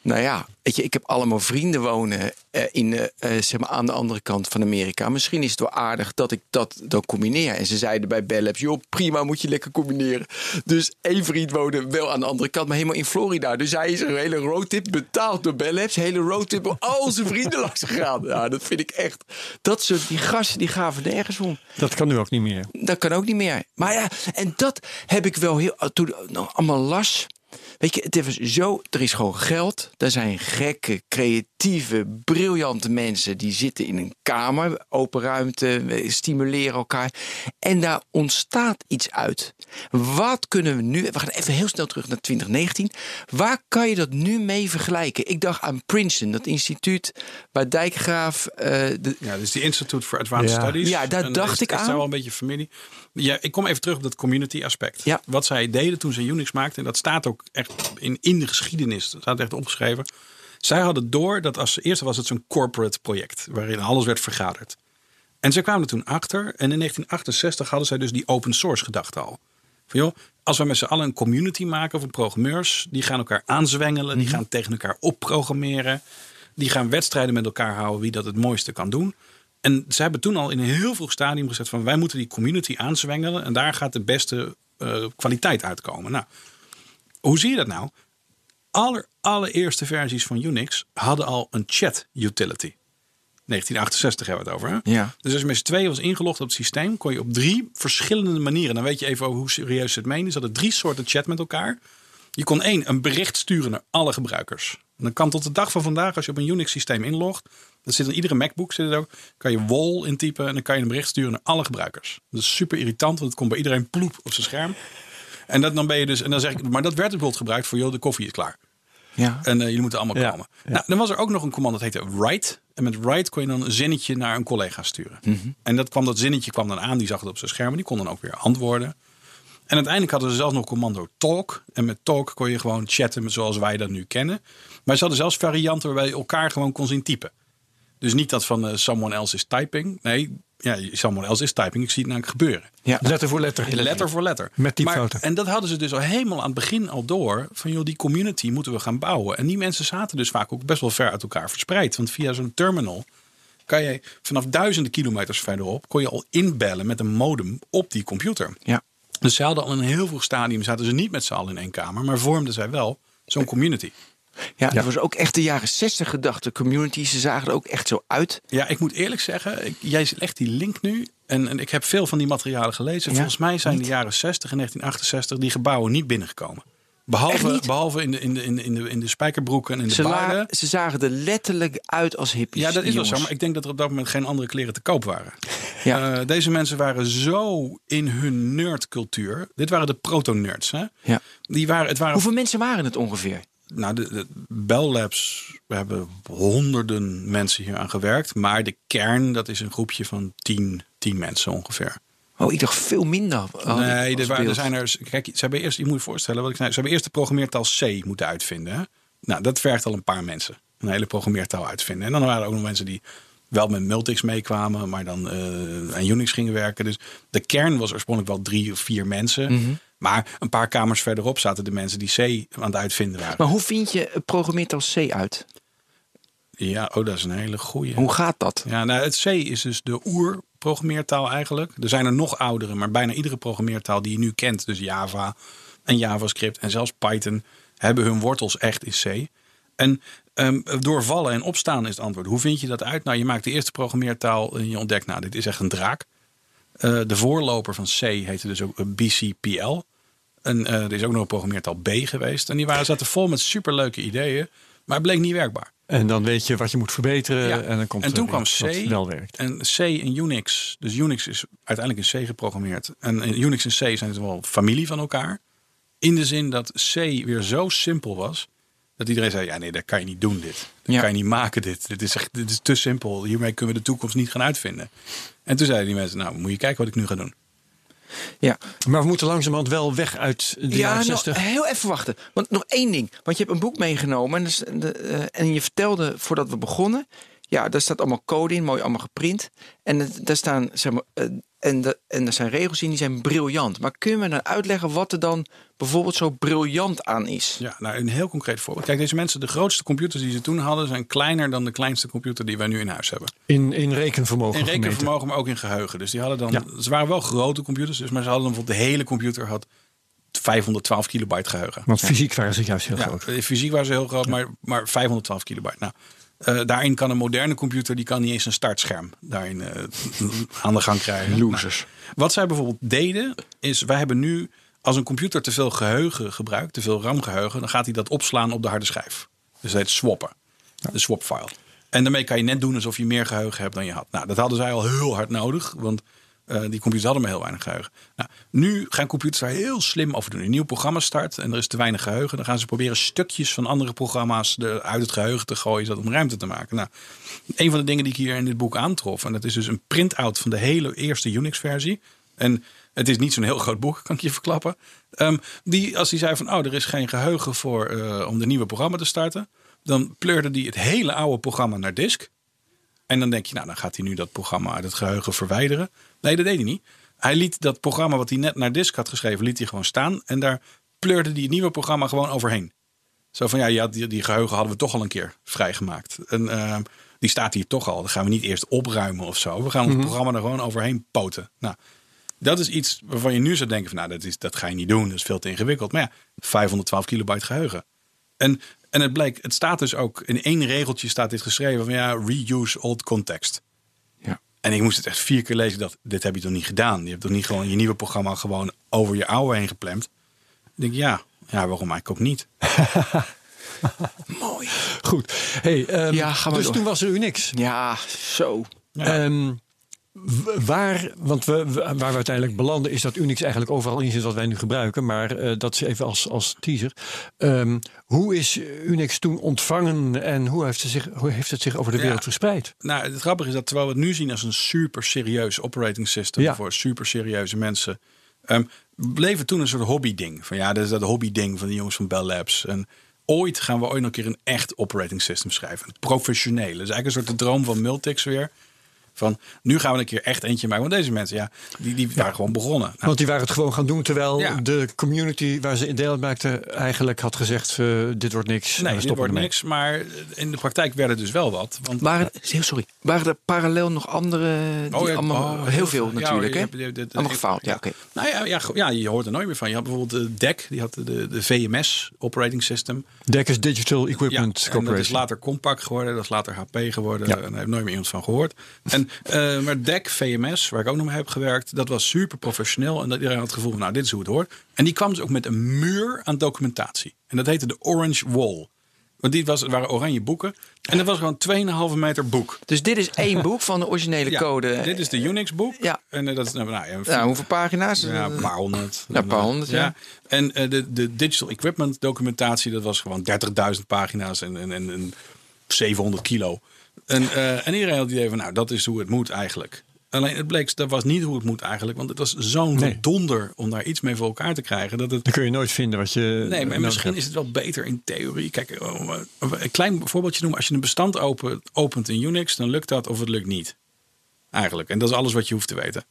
Nou ja, weet je, ik heb allemaal vrienden wonen eh, in, eh, eh, zeg maar aan de andere kant van Amerika. Misschien is het wel aardig dat ik dat dan combineer. En ze zeiden bij Bell Labs, joh, prima, moet je lekker combineren. Dus één vriend woonde wel aan de andere kant, maar helemaal in Florida. Dus hij is een hele roadtrip betaald door Bell Labs. Hele roadtrip door al zijn vrienden langs gegaan. Ja, dat vind ik echt. Dat soort, die gasten, die gaven nergens om. Dat kan nu ook niet meer. Dat kan ook niet meer. Maar ja, en dat heb ik wel heel. Toen nog allemaal las. Weet je, het is zo. Er is gewoon geld. Er zijn gekke, creatieve, briljante mensen die zitten in een kamer, open ruimte, stimuleren elkaar. En daar ontstaat iets uit. Wat kunnen we nu. We gaan even heel snel terug naar 2019. Waar kan je dat nu mee vergelijken? Ik dacht aan Princeton, dat instituut waar Dijkgraaf. eh, de, Ja, dus die Institute for Advanced Ja. Studies. Ja, daar En dacht is- ik aan. daar wel een beetje familie. Ja, ik kom even terug op dat community aspect. Ja. Wat zij deden toen ze Unix maakten, en dat staat ook echt in, in de geschiedenis. Dat staat echt opgeschreven. Zij hadden door dat als eerst was het zo'n corporate project waarin alles werd vergaderd. En ze kwamen er toen achter. En in 1968 hadden zij dus die open source gedachte al. Van joh, als we met z'n allen een community maken van programmeurs, die gaan elkaar aanzwengelen, die gaan tegen elkaar opprogrammeren, die gaan wedstrijden met elkaar houden wie dat het mooiste kan doen. En ze hebben toen al in een heel vroeg stadium gezegd van wij moeten die community aanzwengelen en daar gaat de beste eh, kwaliteit uitkomen. Nou, hoe zie je dat nou? Aller, allereerste versies van Unix hadden al een chat utility. 1968 hebben we het over. Hè? Ja. Dus als je met z'n tweeën was ingelogd op het systeem, kon je op drie verschillende manieren. Dan weet je even over hoe serieus het menen. Ze hadden drie soorten chat met elkaar. Je kon één, een bericht sturen naar alle gebruikers. En dan kan tot de dag van vandaag, als je op een Unix systeem inlogt, dat zit in iedere MacBook zit het ook, kan je wall intypen en dan kan je een bericht sturen naar alle gebruikers. Dat is super irritant, want het komt bij iedereen ploep op zijn scherm. En dat, dan ben je dus, en dan zeg ik, maar dat werd bijvoorbeeld gebruikt voor, joh, de koffie is klaar. Ja. En eh, jullie moeten allemaal Ja, komen. ja. Nou, dan was er ook nog een commando dat heette write. En met write kon je dan een zinnetje naar een collega sturen. Mhm. En dat, kwam, dat zinnetje kwam dan aan, die zag het op zijn scherm. En die kon dan ook weer antwoorden. En uiteindelijk hadden ze zelfs nog commando talk. En met talk kon je gewoon chatten zoals wij dat nu kennen. Maar ze hadden zelfs varianten waarbij je elkaar gewoon kon zien typen. Dus niet dat van eh, someone else is typing. Nee, ja, someone else is typing. Ik zie het namelijk gebeuren. ja. Letter voor letter. Letter voor letter. Met typfouten. Maar- En dat hadden ze dus al helemaal aan het begin al door. Van joh, die community moeten we gaan bouwen. En die mensen zaten dus vaak ook best wel ver uit elkaar verspreid. Want via zo'n terminal kan je vanaf duizenden kilometers verderop... kon je al inbellen met een modem op die computer. ja. Dus ze hadden al in een heel vroeg stadium... zaten ze niet met z'n allen in één kamer... maar vormden zij wel zo'n community. Ja, dat was ook echt de jaren 60 gedachte. Communities, ze zagen er ook echt zo uit. Ja, ik moet eerlijk zeggen, ik, jij legt die link nu. En, en ik heb veel van die materialen gelezen. Ja, Volgens mij zijn niet? de jaren 60 en 1968 die gebouwen niet binnengekomen. Behalve, behalve in, de, in, de, in, de, in, de, in de spijkerbroeken en in de Ze, baarden. ze zagen er letterlijk uit als hippies. Ja, dat is wel zo. Maar ik denk dat er op dat moment geen andere kleren te koop waren. Ja. Eh, deze mensen waren zo in hun nerdcultuur. Dit waren de proto-nerds. Hè? Ja. Die waren, het waren Hoeveel mensen waren het ongeveer? Nou, de, de Bell Labs, we hebben honderden mensen hier aan gewerkt. Maar de kern, dat is een groepje van tien, tien mensen ongeveer. Oh, ik dacht veel minder. nee, er, waren, er zijn er. Kijk, ze hebben eerst, je moet je voorstellen wat ik zei. Ze hebben eerst de programmeertaal C moeten uitvinden. Hè? Nou, dat vergt al een paar mensen. Een hele programmeertaal uitvinden. En dan waren er ook nog mensen die wel met Multics meekwamen, maar dan eh, aan Unix gingen werken. Dus de kern was oorspronkelijk wel drie of vier mensen. Mhm. Maar een paar kamers verderop zaten de mensen die C aan het uitvinden waren. Maar hoe vind je een programmeertaal C uit? Ja, oh, dat is een hele goeie. Hoe gaat dat? Ja, nou, het C is dus de oerprogrammeertaal eigenlijk. Er zijn er nog oudere, maar bijna iedere programmeertaal die je nu kent, dus Java en JavaScript en zelfs Python, hebben hun wortels echt in C. En ehm, door vallen en opstaan is het antwoord. Hoe vind je dat uit? Nou, je maakt de eerste programmeertaal en je ontdekt, nou, dit is echt een draak. Eh, de voorloper van C heette dus ook eh, BCPL. En eh, er is ook nog een programmeertaal B geweest. En die waren, zaten vol met superleuke ideeën. Maar het bleek niet werkbaar. En dan weet je wat je moet verbeteren. Ja. En, dan komt En toen kwam C. wel werkt. En C in Unix, dus Unix is uiteindelijk in C geprogrammeerd. En Unix en C zijn dus wel familie van elkaar. In de zin dat C weer zo simpel was. Dat iedereen zei, ja nee, dat kan je niet doen dit. Dat Ja. kan je niet maken dit. Dit is, echt, dit is te simpel. Hiermee kunnen we de toekomst niet gaan uitvinden. En toen zeiden die mensen, nou moet je kijken wat ik nu ga doen. Ja, Maar we moeten langzamerhand wel weg uit de ja jaren nog 60. heel even wachten. Want nog één ding. Want je hebt een boek meegenomen. En, dus, de, en je vertelde voordat we begonnen. Ja, daar staat allemaal code in, mooi allemaal geprint. En het- daar staan, zeg maar, eh, en, de, en er zijn regels in die zijn briljant. Maar kun je me dan uitleggen wat er dan bijvoorbeeld zo briljant aan is? Ja, nou een heel concreet voorbeeld. Kijk, deze mensen, de grootste computers die ze toen hadden, zijn kleiner dan de kleinste computer die wij nu in huis hebben. In, in rekenvermogen In gemeten. rekenvermogen, maar ook in geheugen. Dus die hadden dan, Ja. ze waren wel grote computers, dus, maar ze hadden dan bijvoorbeeld de hele computer had 512 kilobyte geheugen. Want fysiek waren ze juist heel Ja, groot. eh, fysiek waren ze heel groot, maar, maar 512 kilobyte. Nou, eh, daarin kan een moderne computer, die kan niet eens een startscherm daarin eh, [laughs] aan de gang krijgen. Losers. Nou, wat zij bijvoorbeeld deden, is wij hebben nu, als een computer te veel geheugen gebruikt, te veel RAM-geheugen, dan gaat hij dat opslaan op de harde schijf. Dus dat heet swappen. De swap file. En daarmee kan je net doen alsof je meer geheugen hebt dan je had. Nou, dat hadden zij al heel hard nodig, want eh, die computers hadden maar heel weinig geheugen. Nou, nu gaan computers daar heel slim over doen. Een nieuw programma start en er is te weinig geheugen. Dan gaan ze proberen stukjes van andere programma's uit het geheugen te gooien, zodat om ruimte te maken. Nou, een van de dingen die ik hier in dit boek aantrof, en dat is dus een print-out van de hele eerste Unix-versie. En het is niet zo'n heel groot boek, kan ik je verklappen. Ehm, die, als hij zei van, oh, er is geen geheugen voor eh, om de nieuwe programma te starten, dan pleurde hij het hele oude programma naar disk. En dan denk je, nou, dan gaat hij nu dat programma uit het geheugen verwijderen. Nee, dat deed hij niet. Hij liet dat programma wat hij net naar disk had geschreven, liet hij gewoon staan. En daar pleurde hij het nieuwe programma gewoon overheen. Zo van, ja, ja die, die geheugen hadden we toch al een keer vrijgemaakt. En ehm, die staat hier toch al. Dan gaan we niet eerst opruimen of zo. We gaan ons programma er gewoon overheen poten. Nou, dat is iets waarvan je nu zou denken van, nou, dat, is, dat ga je niet doen. Dat is veel te ingewikkeld. Maar ja, 512 kilobyte geheugen. En, en het bleek, het staat dus ook, in één regeltje staat dit geschreven van, ja, reuse old context. Ja. En ik moest het echt vier keer lezen. Dat, dit heb je toch niet gedaan? Je hebt toch niet gewoon je nieuwe programma gewoon over je oude heen geplemd? Ik denk, ja, ja waarom eigenlijk ook niet? [laughs] Mooi. Goed. Hey, ehm, Ja, gaan we dus door. toen was er Unix. Ja, zo. Ja. Ehm, waar, want we, waar we uiteindelijk belanden is dat Unix eigenlijk overal in zit wat wij nu gebruiken. Maar eh, dat is even als, als teaser. Ehm, hoe is Unix toen ontvangen en hoe heeft het zich, hoe heeft het zich over de Ja. wereld verspreid? Nou, het grappige is dat terwijl we het nu zien als een super serieus operating system Ja. voor super serieuze mensen, ehm, bleef het toen een soort hobby ding. Van ja, dat is dat hobby ding van de jongens van Bell Labs. En ooit gaan we ooit nog een keer een echt operating system schrijven. Een professionele. Dat is eigenlijk een soort de droom van Multics weer. Van nu gaan we een keer echt eentje maken. Want deze mensen, ja, die, die waren gewoon begonnen. Nou, Want die waren het gewoon gaan doen terwijl Ja. de community waar ze in deel uit maakten eigenlijk had gezegd: eh, dit wordt niks. nee, we dit wordt ermee. niks. Maar in de praktijk werd het dus wel wat. Want Waren, heel sorry. Waren er parallel nog andere? Die Oh ja, allemaal, oh, heel veel Ja, natuurlijk, hè? Allemaal ik- gefaald, ja, oké. Nou ja, ja, je hoort er nooit meer van. Je had bijvoorbeeld de DEC, die had de, de VMS operating system. Dekkers Digital Equipment Ja, en dat is Corporation. later Compaq geworden, dat is later HP geworden. Ja. En daar heb nooit meer iemand van gehoord. En, eh, maar DEC, VMS, waar ik ook nog mee heb gewerkt, dat was super professioneel. En dat iedereen had het gevoel van, nou, dit is hoe het hoort. En die kwam dus ook met een muur aan documentatie. En dat heette de Orange Wall. Want die was, het waren oranje boeken. En dat was gewoon 2,5 meter boek. Dus dit is één [laughs] boek van de originele Ja, code. Dit is de Unix-boek. Ja. En eh, dat is nou, nou, ja, Nou, hoeveel pagina's? Ja, een paar honderd. Ja, een paar honderd, ja. En eh, de, de digital equipment documentatie, dat was gewoon 30.000 pagina's en, en, en, en 700 kilo. En, eh, en iedereen had het idee van, nou, dat is hoe het moet eigenlijk. Alleen het bleek, dat was niet hoe het moet eigenlijk. Want het was zo'n Nee. donder om daar iets mee voor elkaar te krijgen. Dat het, Dan kun je nooit vinden wat je. nee, maar misschien hebt. is het wel beter in theorie. Kijk, eh, een klein voorbeeldje noemen. Als je een bestand open, opent in Unix, dan lukt dat of het lukt niet. Eigenlijk. En dat is alles wat je hoeft te weten.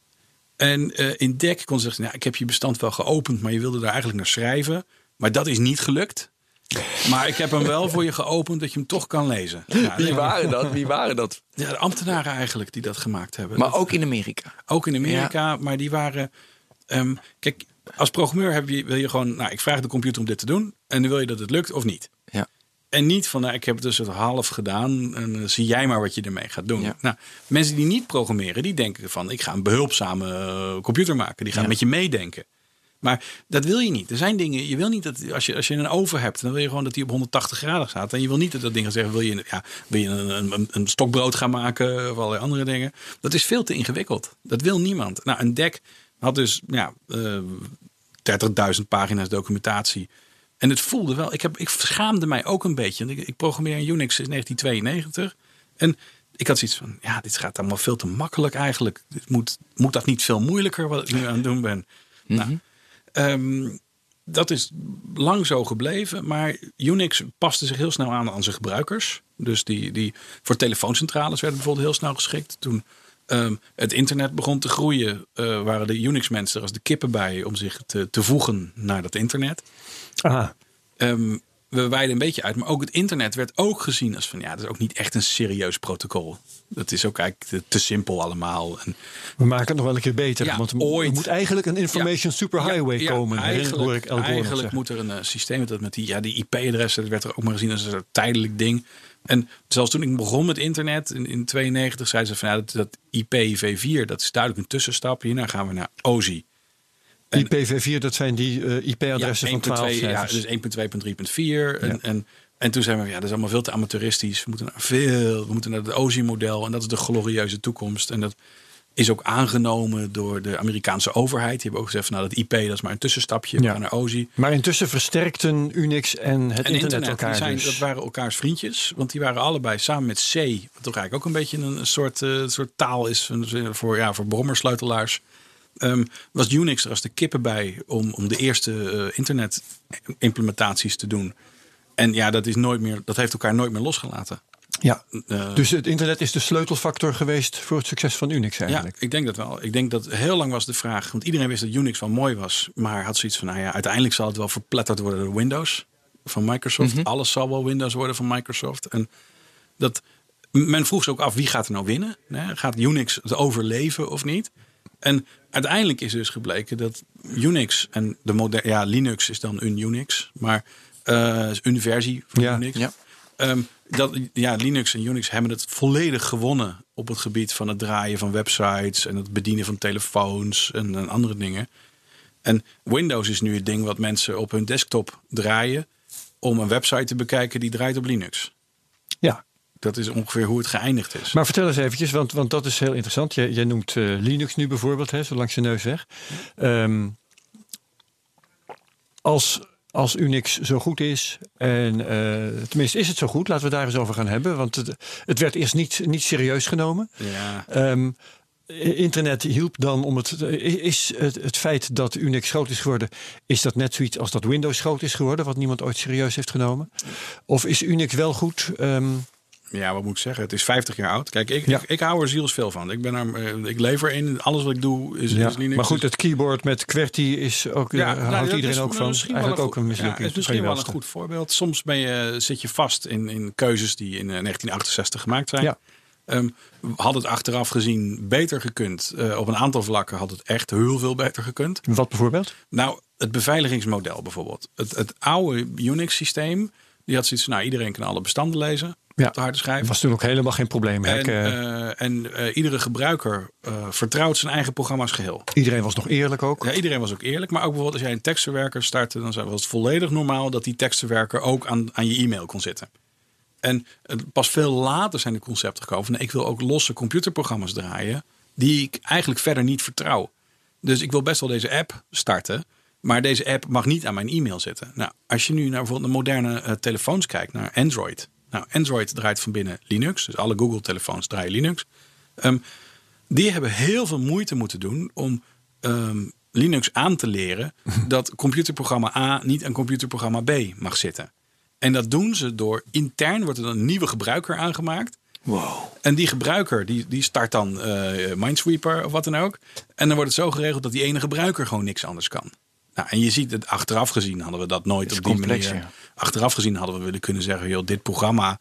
En eh, in DEC kon ze zeggen, nou, ik heb je bestand wel geopend, maar je wilde daar eigenlijk naar schrijven. Maar dat is niet gelukt. Maar ik heb hem wel voor je geopend dat je hem toch kan lezen. Ja, Wie nee, waren dat? Wie waren dat? ja, de ambtenaren eigenlijk die dat gemaakt hebben. Maar Dat- ook in Amerika. ook in Amerika, maar die waren. ehm, kijk, als programmeur heb je, wil je gewoon. Nou, ik vraag de computer om dit te doen. En dan wil je dat het lukt of niet. Ja. En niet van, nou, ik heb het dus het half gedaan. En zie jij maar wat je ermee gaat doen. Ja. Nou, mensen die niet programmeren, die denken van, ik ga een behulpzame eh, computer maken. Die gaan Ja. met je meedenken. Maar dat wil je niet. Er zijn dingen, je wil niet dat als je, als je een oven hebt, dan wil je gewoon dat die op 180 graden staat. En je wil niet dat dat ding zegt, wil je, ja, wil je een, een, een stokbrood gaan maken of allerlei andere dingen. Dat is veel te ingewikkeld. Dat wil niemand. Nou, een deck had dus ja, uh, 30.000 pagina's documentatie. En het voelde wel, ik, heb, ik schaamde mij ook een beetje. Ik, ik programmeer in Unix in 1992. En ik had zoiets van, ja, dit gaat allemaal veel te makkelijk eigenlijk. Dit moet, moet dat niet veel moeilijker wat ik nu aan het doen ben? nou, um, dat is lang zo gebleven, maar Unix paste zich heel snel aan aan zijn gebruikers. Dus die, die voor telefooncentrales werden bijvoorbeeld heel snel geschikt. Toen um, het internet begon te groeien, uh, waren de Unix-mensen er als de kippen bij om zich te, te voegen naar dat internet. Aha. Um, we wijden een beetje uit. Maar ook het internet werd ook gezien als van ja, dat is ook niet echt een serieus protocol. Dat is ook eigenlijk te, simpel allemaal. En, we maken het nog wel een keer beter. Ja, want er ooit. moet eigenlijk een information Ja, superhighway ja, komen. Eigenlijk, hoor ik eigenlijk moet er een uh, systeem dat met die, ja, die IP-adressen, dat werd er ook maar gezien als een tijdelijk ding. En zelfs toen ik begon met internet in, in 92, zeiden ze van ja, dat, dat IPv4, dat is duidelijk een tussenstap. Hierna gaan we naar OSI. En- IPv4, dat zijn die uh, IP-adressen van 12 1.2, ja, dus 1.2.3.4. En, en, en toen zijn we, ja, dat is allemaal veel te amateuristisch. We moeten naar veel, we moeten naar het OSI-model. En dat is de glorieuze toekomst. En dat is ook aangenomen door de Amerikaanse overheid. Die hebben ook gezegd, van, nou, dat IP, dat is maar een tussenstapje. We Ja. gaan naar OSI. Maar intussen versterkten Unix en het En internet, elkaar zijn, dus. dat waren elkaars vriendjes. Want die waren allebei samen met C. Wat toch eigenlijk ook een beetje een, soort, eh, soort taal is voor, ja, voor brommersleutelaars. Ehm, was Unix er als de kippen bij om, om de eerste eh, internet-implementaties te doen. En ja, dat, is nooit meer, dat heeft elkaar nooit meer losgelaten. Ja. Eh, Dus het internet is de sleutelfactor geweest voor het succes van Unix ja, eigenlijk. ik denk dat wel. Ik denk dat heel lang was de vraag, want iedereen wist dat Unix wel mooi was, maar had zoiets van, nou ja, uiteindelijk zal het wel verpletterd worden door Windows van Microsoft. Alles zal wel Windows worden van Microsoft. En dat, men vroeg zich ook af, wie gaat er nou winnen? Hè? Gaat Unix het overleven of niet? En uiteindelijk is dus gebleken dat Unix en de moderne, ja, Linux is dan een Unix, maar eh, is een versie van Ja, Unix. ja. Ehm, dat, ja, Linux en Unix hebben het volledig gewonnen op het gebied van het draaien van websites en het bedienen van telefoons en, en andere dingen. En Windows is nu het ding wat mensen op hun desktop draaien om een website te bekijken die draait op Linux. Ja. Dat is ongeveer hoe het geëindigd is. Maar vertel eens eventjes, want, want dat is heel interessant. Jij, jij noemt eh, Linux nu bijvoorbeeld, hè, zo langs je neus weg. Ehm, als, als Unix zo goed is, en eh, tenminste is het zo goed, laten we daar eens over gaan hebben. Want het, het werd eerst niet, niet serieus genomen. ja, Ehm, internet hielp dan om het. Is het, het feit dat Unix groot is geworden, is dat net zoiets als dat Windows groot is geworden, wat niemand ooit serieus heeft genomen? Of is Unix wel goed? Ehm, ja, wat moet ik zeggen? Het is 50 jaar oud. Kijk, ik, Ja. ik, ik hou er zielsveel van. Ik, ben er, eh, ik leef erin. Alles wat ik doe is, ja. is Linux. Maar goed, Dus- het keyboard met QWERTY is ook, Ja, ja, nou, houdt iedereen is ook van. Eigenlijk ook een mislukking. Ja, is misschien wel een goed voorbeeld. Soms ben je, zit je vast in, in keuzes die in eh, 1968 gemaakt zijn. Ja. Ehm, had het achteraf gezien beter gekund? Eh, op een aantal vlakken had het echt heel veel beter gekund. Wat bijvoorbeeld? Nou, het beveiligingsmodel bijvoorbeeld. Het, het oude Unix-systeem, die had zoiets van, nou, iedereen kan alle bestanden lezen Ja. op de harde schijf. Dat was toen ook helemaal geen probleem. En, Hacken. eh, en eh, iedere gebruiker eh, vertrouwt zijn eigen programma's geheel. iedereen was nog eerlijk ook. Ja, iedereen was ook eerlijk. Maar ook bijvoorbeeld als jij een tekstverwerker startte, dan was het volledig normaal dat die tekstverwerker ook aan, aan je e-mail kon zitten. En eh, pas veel later zijn de concepten gekomen van nee, ik wil ook losse computerprogramma's draaien die ik eigenlijk verder niet vertrouw. Dus ik wil best wel deze app starten, maar deze app mag niet aan mijn e-mail zitten. Nou, als je nu naar bijvoorbeeld de moderne eh, telefoons kijkt, naar Android. Nou, Android draait van binnen Linux, dus alle Google-telefoons draaien Linux. Ehm, die hebben heel veel moeite moeten doen om ehm, Linux aan te leren [laughs] dat computerprogramma A niet aan computerprogramma B mag zitten. En dat doen ze door intern wordt er een nieuwe gebruiker aangemaakt. Wow. En die gebruiker die, die start dan eh, Minesweeper of wat dan ook. En dan wordt het zo geregeld dat die ene gebruiker gewoon niks anders kan. Nou, en je ziet het achteraf gezien hadden we dat nooit op die complex, manier. ja. Achteraf gezien hadden we willen kunnen zeggen, joh, dit programma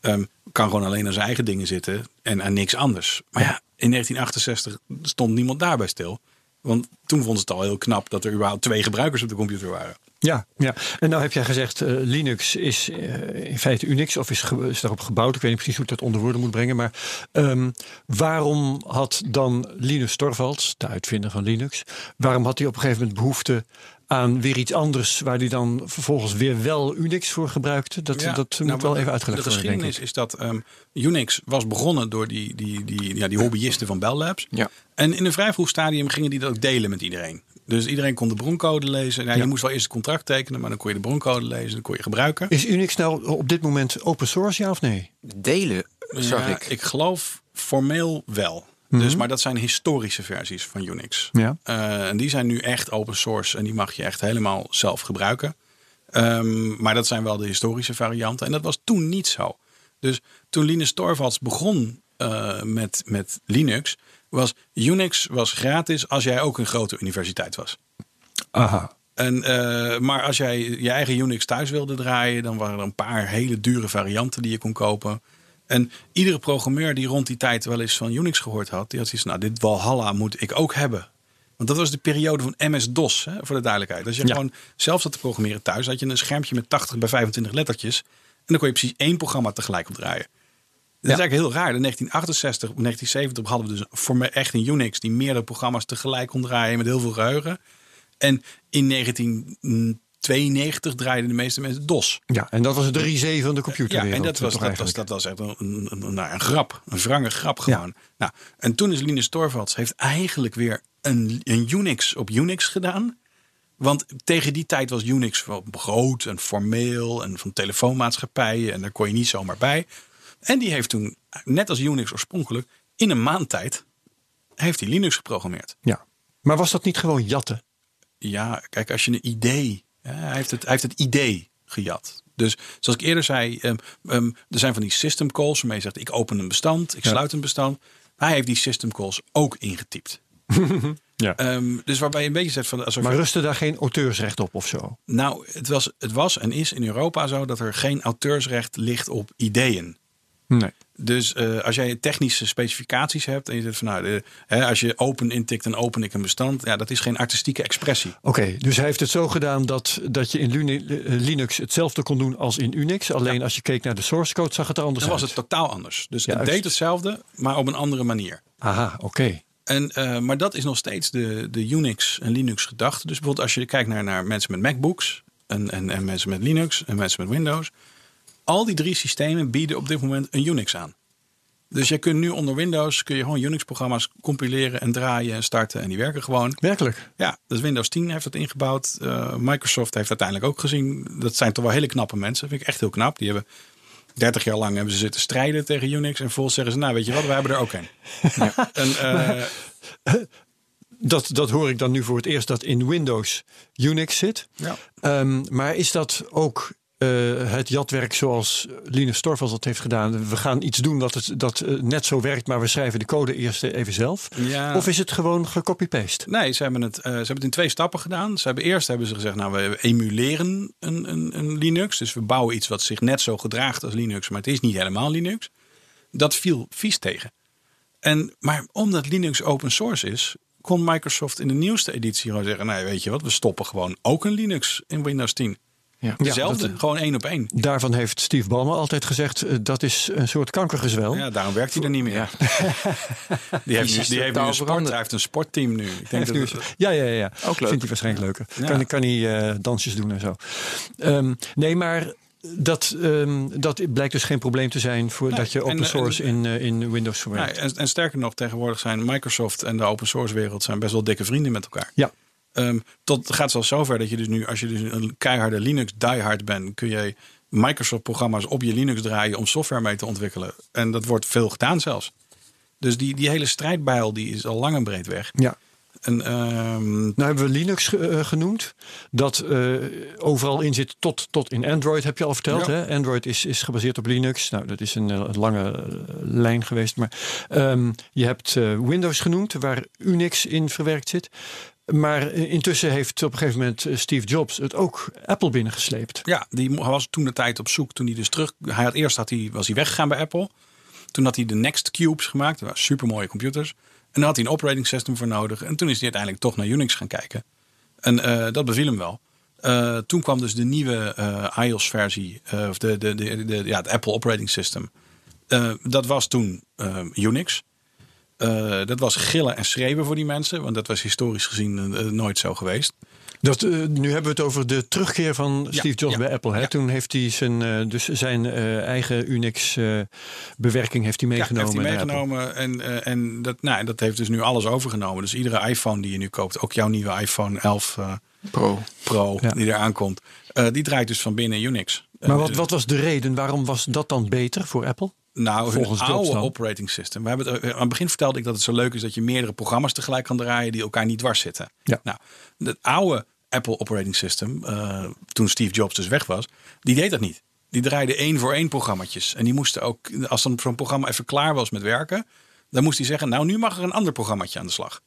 ehm, kan gewoon alleen aan zijn eigen dingen zitten en aan niks anders. Maar ja, in 1968 stond niemand daarbij stil. Want toen vonden ze het al heel knap dat er überhaupt twee gebruikers op de computer waren. Ja, ja, en nou heb jij gezegd, uh, Linux is uh, in feite Unix of is, ge is, daarop gebouwd. Ik weet niet precies hoe ik dat onder woorden moet brengen. Maar um, waarom had dan Linus Torvalds, de uitvinder van Linux, waarom had hij op een gegeven moment behoefte aan weer iets anders waar hij dan vervolgens weer wel Unix voor gebruikte? Dat, ja, dat nou, moet wel even uitgelegd de worden. De geschiedenis is dat um, Unix was begonnen door die, die, die, ja, die hobbyisten van Bell Labs. Ja. En in een vrij vroeg stadium gingen die dat ook delen met iedereen. Dus iedereen kon de broncode lezen. Nou, Ja. Je moest wel eerst het contract tekenen, maar dan kon je de broncode lezen. Dan kon je gebruiken. Is Unix nou op dit moment open source, ja of nee? Delen, zag Ja, ik. Ik geloof formeel wel. Dus, maar dat zijn historische versies van Unix. Ja. Eh, en die zijn nu echt open source en die mag je echt helemaal zelf gebruiken. Ehm, maar dat zijn wel de historische varianten. En dat was toen niet zo. Dus toen Linus Torvalds begon eh, met, met Linux, was Unix was gratis als jij ook een grote universiteit was. Aha. En, eh, maar als jij je eigen Unix thuis wilde draaien, dan waren er een paar hele dure varianten die je kon kopen. En iedere programmeur die rond die tijd wel eens van Unix gehoord had, die had zoiets nou, dit Valhalla moet ik ook hebben. Want dat was de periode van MS-DOS, hè, voor de duidelijkheid. Als je Ja. gewoon zelf zat te programmeren thuis, had je een schermpje met 80 bij 25 lettertjes. En dan kon je precies één programma tegelijk op draaien. Dat is eigenlijk heel raar. In 1968, 1970 hadden we dus voor me echt een Unix die meerdere programma's tegelijk kon draaien met heel veel geheugen. En in 1992 draaiden de meeste mensen DOS. Ja, en dat was de reset van de computer. Ja, en dat was, dat, was, dat was echt een, een, een, nou, een grap. Een wrange grap gewoon. Nou, en toen is Linus Torvalds heeft eigenlijk weer een, een Unix op Unix gedaan. Want tegen die tijd was Unix wel groot en formeel en van telefoonmaatschappijen. En daar kon je niet zomaar bij. En die heeft toen, net als Unix oorspronkelijk, in een maand tijd heeft hij Linux geprogrammeerd. Ja. Maar was dat niet gewoon jatten? Ja, kijk, als je een idee. Ja, hij, heeft het, hij heeft het idee gejat. Dus zoals ik eerder zei, ehm, ehm, er zijn van die system calls waarmee je zegt: ik open een bestand, ik Ja. sluit een bestand. Maar hij heeft die system calls ook ingetypt. [laughs] Ja. Ehm, dus waarbij je een beetje zegt van alsof maar rustte daar geen auteursrecht op of zo? nou, het was, het was en is in Europa zo dat er geen auteursrecht ligt op ideeën. Nee. Dus eh, als jij technische specificaties hebt en je zegt van nou, de, hè, als je open intikt, dan open ik een bestand. Ja, dat is geen artistieke expressie. Oké, dus hij heeft het zo gedaan dat, dat je in eh, Linux hetzelfde kon doen als in Unix. Alleen als je keek naar de source code zag het er anders Dan was uit. het totaal anders. Dus het deed hetzelfde, maar op een andere manier. Aha, oké. En, eh, maar dat is nog steeds de, de Unix en Linux gedachte. Dus bijvoorbeeld als je kijkt naar, naar mensen met MacBooks en, en, en mensen met Linux en mensen met Windows. Al die drie systemen bieden op dit moment een Unix aan. Dus je kunt nu onder Windows kun je gewoon Unix-programma's compileren en draaien en starten en die werken gewoon. Werkelijk? Ja, dus Windows 10 heeft dat ingebouwd. Uh, Microsoft heeft uiteindelijk ook gezien. Dat zijn toch wel hele knappe mensen. Vind ik echt heel knap. Die hebben 30 jaar lang hebben ze zitten strijden tegen Unix. En volgens zeggen ze, nou weet je wat, we hebben er ook een. [laughs] Ja. En, uh, dat, dat hoor ik dan nu voor het eerst dat in Windows Unix zit. Ja. Um, maar is dat ook uh, het jatwerk zoals Linus Torvalds dat heeft gedaan? We gaan iets doen dat, het, dat uh, net zo werkt, maar we schrijven de code eerst even zelf. Ja. Of is het gewoon gecopy-paste? Nee, ze hebben, het, uh, ze hebben het in twee stappen gedaan. Ze hebben eerst hebben ze gezegd, nou we emuleren een, een, een Linux. Dus we bouwen iets wat zich net zo gedraagt als Linux, maar het is niet helemaal Linux. Dat viel vies tegen. En, maar omdat Linux open source is, kon Microsoft in de nieuwste editie gewoon zeggen: Nee, weet je wat, we stoppen gewoon ook een Linux in Windows 10. Ja. Dezelfde, dat, gewoon één op één. Daarvan heeft Steve Ballmer altijd gezegd: uh, dat is een soort kankergezwel. Ja, daarom werkt hij er niet meer. [laughs] Die heeft, nu, die heeft nu een sport, hij heeft een sportteam nu. Ik denk dat nu, ja, ja, ja. Ook leuk. Vindt hij waarschijnlijk leuker. Kan, kan hij uh, dansjes doen en zo. Um, nee, maar dat, um, dat blijkt dus geen probleem te zijn voor Nee, dat je open en- source en- in, uh, in Windows Ja, verwerkt. en, en sterker nog, tegenwoordig zijn Microsoft en de open source wereld zijn best wel dikke vrienden met elkaar. Ja. Um, tot het gaat zelfs zover dat je dus nu, als je dus een keiharde Linux diehard bent, kun je Microsoft programma's op je Linux draaien om software mee te ontwikkelen. En dat wordt veel gedaan zelfs. Dus die, die hele strijdbijl die is al lang en breed weg. ja. En, um, Nou hebben we Linux uh, genoemd, dat uh, overal in zit, tot, tot in Android heb je al verteld. Ja. Hè? Android is, is gebaseerd op Linux. Nou, dat is een, een lange lijn geweest. Maar um, je hebt uh, Windows genoemd, waar Unix in verwerkt zit. Maar intussen heeft op een gegeven moment Steve Jobs het ook Apple binnengesleept. Ja, die was toen de tijd op zoek. Toen hij dus terug. Hij had eerst hij, was hij weggegaan bij Apple. Toen had hij de Next Cubes gemaakt. Dat waren super mooie computers. daar had hij een operating system voor nodig. En toen is hij uiteindelijk toch naar Unix gaan kijken. En eh, dat beviel hem wel. Eh, toen kwam dus de nieuwe iOS-versie, of de, de, de, de, ja, het Apple Operating System. dat was toen Unix. Dat was gillen en schreeuwen voor die mensen, want dat was historisch gezien nooit zo geweest. Dat, uh, nu hebben we het over de terugkeer van Steve Jobs bij Apple. Hè? Toen heeft hij zijn, uh, dus zijn uh, eigen Unix-bewerking heeft hij meegenomen. Ja, heeft hij meegenomen en, en dat, nou, dat heeft dus nu alles overgenomen. Dus iedere iPhone die je nu koopt, ook jouw nieuwe iPhone 11 Pro, Pro die eraan komt, die draait dus van binnen Unix. Maar wat, wat was de reden? Waarom was dat dan beter voor Apple? Nou, volgens het oude operating system. We hebben het, aan het begin vertelde ik dat het zo leuk is dat je meerdere programma's tegelijk kan draaien die elkaar niet dwars zitten. Ja. Nou, het oude Apple operating system, uh, toen Steve Jobs dus weg was, die deed dat niet. Die draaide één voor één programma's. En die moesten ook, als dan zo'n programma even klaar was met werken, dan moest hij zeggen, nou nu mag er een ander programmaatje aan de slag.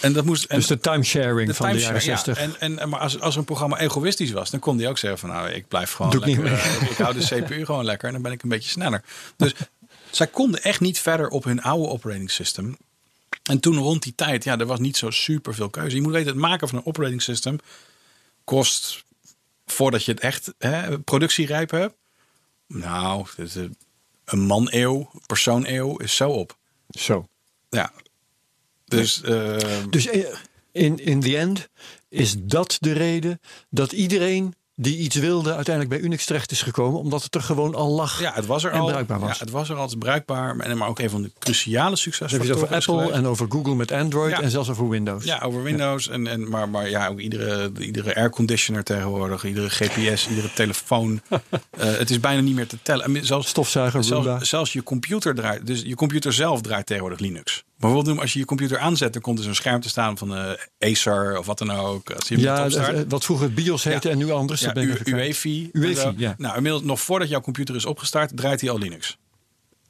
En dat moest, en dus de timesharing van de jaren 60. Ja. En, en, maar als, als een programma egoïstisch was, dan kon hij ook zeggen van nou, ik blijf gewoon Doe lekker, uh, ik hou de CPU [laughs] gewoon lekker en dan ben ik een beetje sneller. Dus zij konden echt niet verder op hun oude operating system. En toen rond die tijd, ja, er was niet zo super veel keuze. Je moet weten, het maken van een operating system kost, voordat je het echt hè, productierijp hebt, nou, een man-eeuw, persoon-eeuw is zo op. Zo. Ja. Dus, uh, dus eh, in, in the end is dat de reden dat iedereen die iets wilde, uiteindelijk bij Unix terecht is gekomen, omdat het er gewoon al lag. Ja, het was er en al. bruikbaar was. Ja, het was er al, bruikbaar, maar ook een van de cruciale succesfactoren. over Apple en over Google met Android en zelfs over Windows. Ja, over Windows en, en maar, maar ja, ook iedere, iedere airconditioner tegenwoordig, iedere GPS, iedere telefoon. uh, [laughs] het is bijna niet meer te tellen. Zelfs stofzuiger, zelfs, zelfs je computer draait, dus je computer zelf draait tegenwoordig Linux. Bijvoorbeeld als je je computer aanzet, dan komt er zo'n scherm te staan van uh, Acer of wat dan ook. Als je ja, wat vroeger BIOS heette en nu anders. Ja, UEFI. UEFI, ja. Nou, inmiddels nog voordat jouw computer is opgestart, draait hij al Linux.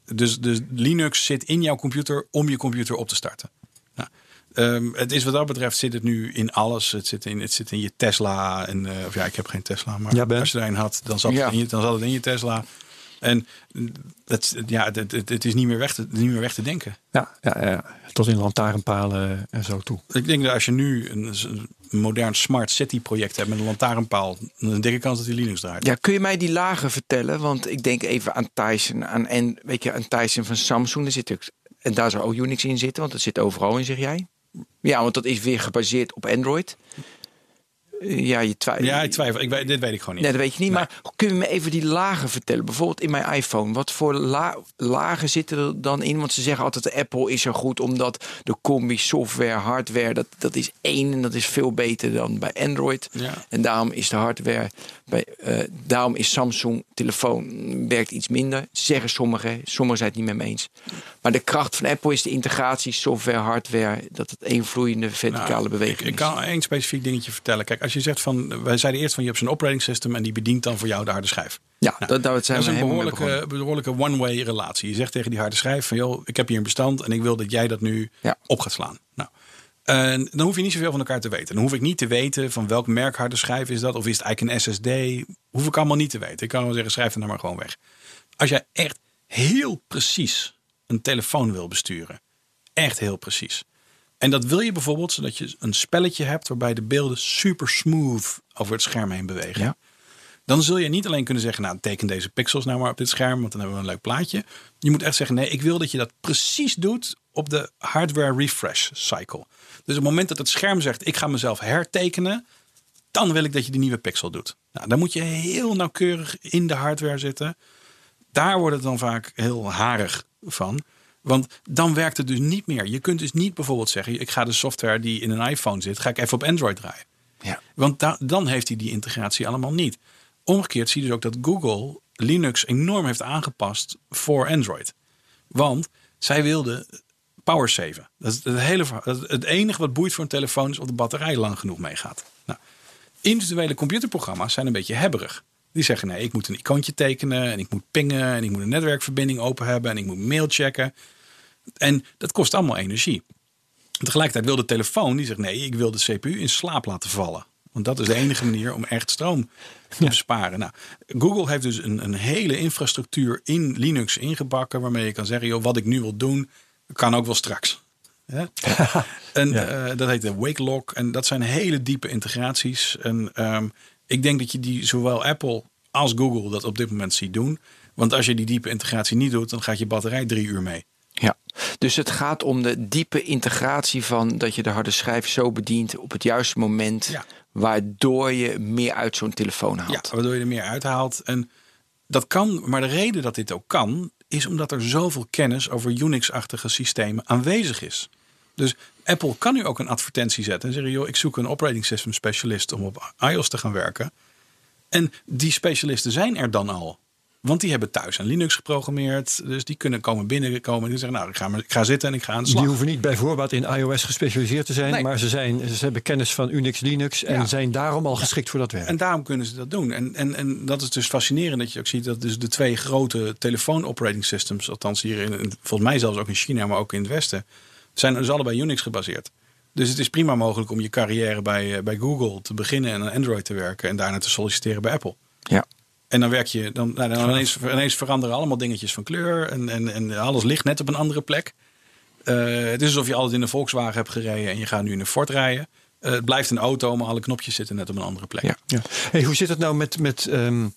Dus, dus Linux zit in jouw computer om je computer op te starten. Nou, um, het is wat dat betreft zit het nu in alles. Het zit in, het zit in je Tesla. En, uh, of ja, ik heb geen Tesla, maar ja, als je er een had, dan zat, het in je, dan zat het in je Tesla. En dat, ja, het, het, het, is niet meer, weg te, niet meer weg te denken. Ja, ja, ja, tot in lantaarnpalen en zo toe. Ik denk dat als je nu een, een modern smart city project hebt met een lantaarnpaal, dan een dikke kans dat die Linux draait. Ja, kun je mij die lagen vertellen? Want ik denk even aan Tyson, aan, en, weet je, aan Tyson van Samsung. Daar zit ook, en daar zou ook Unix in zitten, want dat zit overal in, zeg jij. Ja, want dat is weer gebaseerd op Android. Ja, je twijfelt. Ja, ik twijfel. Ik weet, dit weet ik gewoon niet. Nee, dat weet je niet. Maar kun je me even die lagen vertellen? Bijvoorbeeld in mijn iPhone. Wat voor lagen zitten er dan in? Want ze zeggen altijd Apple is er goed omdat de combi software, hardware, dat, dat is één en dat is veel beter dan bij Android. Ja. En daarom is de hardware, bij, uh, daarom is Samsung telefoon werkt iets minder. Zeggen sommigen, sommigen zijn het niet met me eens. Maar de kracht van Apple is de integratie software, hardware, dat het één vloeiende verticale nou, beweging ik, ik kan één specifiek dingetje vertellen. Kijk, als je zegt van, wij zeiden eerst van je hebt zo'n operating system en die bedient dan voor jou de harde schijf. Ja, nou, dat, zijn dat is een behoorlijke, behoorlijke one-way relatie. Je zegt tegen die harde schijf van joh, ik heb hier een bestand en ik wil dat jij dat nu op gaat slaan. Nou, en dan hoef je niet zoveel van elkaar te weten. Dan hoef ik niet te weten van welk merk harde schijf is dat. Of is het eigenlijk een SSD. Hoef ik allemaal niet te weten. Ik kan wel zeggen, schrijf het nou maar gewoon weg. Als jij echt heel precies een telefoon wil besturen. Echt heel precies. En dat wil je bijvoorbeeld zodat je een spelletje hebt waarbij de beelden super smooth over het scherm heen bewegen. Ja. Dan zul je niet alleen kunnen zeggen, nou teken deze pixels nou maar op dit scherm, want dan hebben we een leuk plaatje. Je moet echt zeggen, nee, ik wil dat je dat precies doet op de hardware refresh cycle. Dus op het moment dat het scherm zegt, ik ga mezelf hertekenen, dan wil ik dat je die nieuwe pixel doet. Nou, dan moet je heel nauwkeurig in de hardware zitten. Daar wordt het dan vaak heel harig van. Want dan werkt het dus niet meer. Je kunt dus niet bijvoorbeeld zeggen: ik ga de software die in een iPhone zit, ga ik even op Android draaien. Ja. Want dan heeft hij die integratie allemaal niet. Omgekeerd zie je dus ook dat Google Linux enorm heeft aangepast voor Android. Want zij wilden power saven. Dat is het, hele, het enige wat boeit voor een telefoon is of de batterij lang genoeg meegaat. Nou, individuele computerprogramma's zijn een beetje hebberig. Die zeggen nee, ik moet een icoontje tekenen en ik moet pingen en ik moet een netwerkverbinding open hebben en ik moet mail checken. En dat kost allemaal energie. Tegelijkertijd wil de telefoon, die zegt nee, ik wil de CPU in slaap laten vallen. Want dat is de enige manier om echt stroom te besparen. Nou, Google heeft dus een, een hele infrastructuur in Linux ingebakken. Waarmee je kan zeggen, joh, wat ik nu wil doen, kan ook wel straks. Hè? [laughs] en eh, dat heet de Wake Lock. En dat zijn hele diepe integraties. En ehm, ik denk dat je die zowel Apple als Google dat op dit moment ziet doen. Want als je die diepe integratie niet doet, dan gaat je batterij drie uur mee. Ja, dus het gaat om de diepe integratie van dat je de harde schijf zo bedient op het juiste moment, Ja. waardoor je meer uit zo'n telefoon haalt. Ja, waardoor je er meer uithaalt. En dat kan, maar de reden dat dit ook kan, is omdat er zoveel kennis over Unix-achtige systemen aanwezig is. Dus Apple kan nu ook een advertentie zetten en zeggen: joh, ik zoek een operating system specialist om op iOS te gaan werken. En die specialisten zijn er dan al. Want die hebben thuis een Linux geprogrammeerd. Dus die kunnen komen binnenkomen. En die zeggen, nou, ik ga, maar- ik ga zitten en ik ga aan de slag. Die hoeven niet bij voorbaat in iOS gespecialiseerd te zijn, Nee. maar ze, zijn, ze hebben kennis van Unix, Linux en Ja. zijn daarom al geschikt voor dat werk. En daarom kunnen ze dat doen. En, en, en dat is dus fascinerend dat je ook ziet dat dus de twee grote telefoon operating systems, althans hier in, in- volgens mij zelfs ook in China, maar ook in het Westen, zijn dus allebei Unix gebaseerd. Dus het is prima mogelijk om je carrière bij, eh, bij Google te beginnen en aan Android te werken en daarna te solliciteren bij Apple. Ja. En dan werk je, dan, nou, dan ineens, ineens veranderen allemaal dingetjes van kleur en, en, en alles ligt net op een andere plek. Eh, het is alsof je altijd in een Volkswagen hebt gereden en je gaat nu in een Ford rijden. Eh, het blijft een auto, maar alle knopjes zitten net op een andere plek. Ja. Ja. Hey, hoe zit het nou met, met ehm,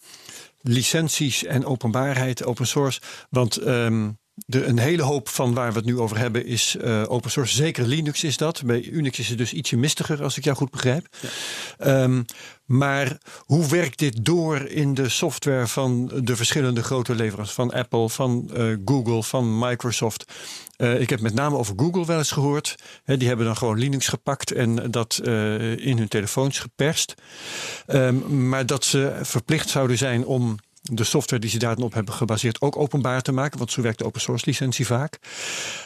licenties en openbaarheid, open source? Want ehm, de, een hele hoop van waar we het nu over hebben is eh, open source. Zeker Linux is dat. Bij Unix is het dus ietsje mistiger, als ik jou goed begrijp. Ehm, maar hoe werkt dit door in de software van de verschillende grote leveranciers? Van Apple, van eh, Google, van Microsoft. Eh, ik heb met name over Google wel eens gehoord. Die hebben dan gewoon Linux gepakt en dat in hun telefoons geperst. Ehm, maar dat ze verplicht zouden zijn om de software die ze daarop hebben gebaseerd ook openbaar te maken. Want zo werkt de open source licentie vaak.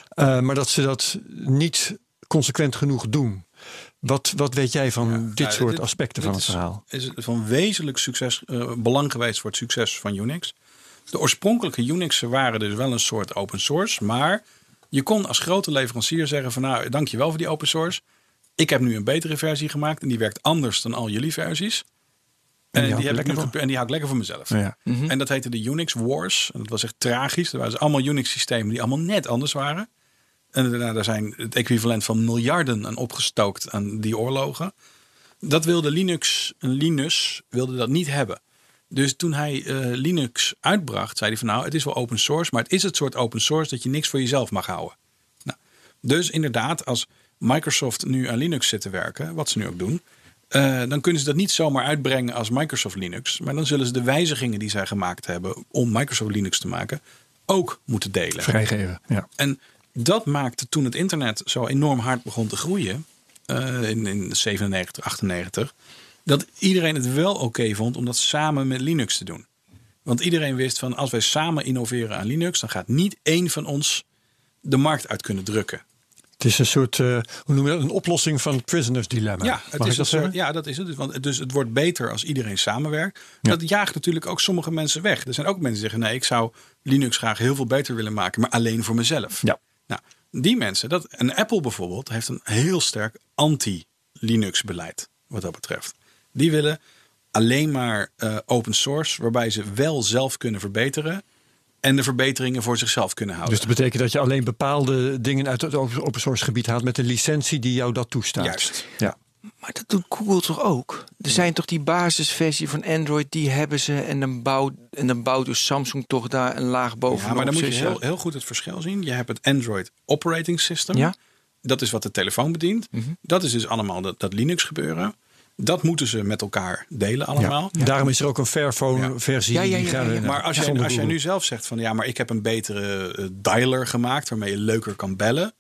Eh, maar dat ze dat niet consequent genoeg doen. Wat, wat weet jij van dit Nou, soort dit- aspecten dit van het is- verhaal? Is het van wezenlijk succes, eh, belang geweest voor het succes van Unix. De oorspronkelijke Unixen waren dus wel een soort open source. Maar je kon als grote leverancier zeggen van nou, dankjewel voor die open source. Ik heb nu een betere versie gemaakt en die werkt anders dan al jullie versies. En, die die, hou ik heb ik nu en die hou ik lekker voor mezelf. Ja. En dat heette de Unix Wars. En dat was echt tragisch. Er waren dus allemaal Unix-systemen die allemaal net anders waren. En daarna daar zijn het equivalent van miljarden aan opgestookt aan die oorlogen. Dat wilde Linux, een Linus, wilde dat niet hebben. Dus toen hij eh, Linux uitbracht, zei hij van nou, het is wel open source, maar het is het soort open source dat je niks voor jezelf mag houden. Nou, dus inderdaad, als Microsoft nu aan Linux zit te werken, wat ze nu ook doen, eh, dan kunnen ze dat niet zomaar uitbrengen als Microsoft Linux. Maar dan zullen ze de wijzigingen die zij gemaakt hebben om Microsoft Linux te maken, ook moeten delen. Vrijgeven. Ja. En dat maakte toen het internet zo enorm hard begon te groeien, eh, in, in 97, 98, dat iedereen het wel oké vond om dat samen met Linux te doen. Want iedereen wist van als wij samen innoveren aan Linux, dan gaat niet één van ons de markt uit kunnen drukken. Het is een soort, eh, hoe noem je dat, een oplossing van het prisoners dilemma. Ja, het is dat soort, ja, dat is het. Dus, Want, dus het wordt beter als iedereen samenwerkt. Ja. Dat jaagt natuurlijk ook sommige mensen weg. Er zijn ook mensen die zeggen: nee, ik zou Linux graag heel veel beter willen maken, maar alleen voor mezelf. Ja. Nou, die mensen, dat, en Apple bijvoorbeeld, heeft een heel sterk anti-Linux beleid wat dat betreft. Die willen alleen maar eh, open source, waarbij ze wel zelf kunnen verbeteren en de verbeteringen voor zichzelf kunnen houden. Dus dat betekent dat je alleen bepaalde dingen uit het open source gebied haalt met een licentie die jou dat toestaat. Juist. Ja. Maar dat doet Google toch ook? Er zijn toch die basisversie van Android, die hebben ze. En dan bouwt, en dan bouwt dus Samsung toch daar een laag bovenop. Ja, maar dan moet je heel, heel goed het verschil zien. Je hebt het Android operating system. Ja. Dat is wat de telefoon bedient. Dat is dus allemaal dat, dat Linux gebeuren. Dat moeten ze met elkaar delen allemaal. Ja. Daarom is er ook een Fairphone Ja. versie. Ja, ja, die ja, gaan ja, we- ja. Maar als jij, als jij nu zelf zegt van ja, maar ik heb een betere eh, dialer gemaakt waarmee je leuker kan bellen.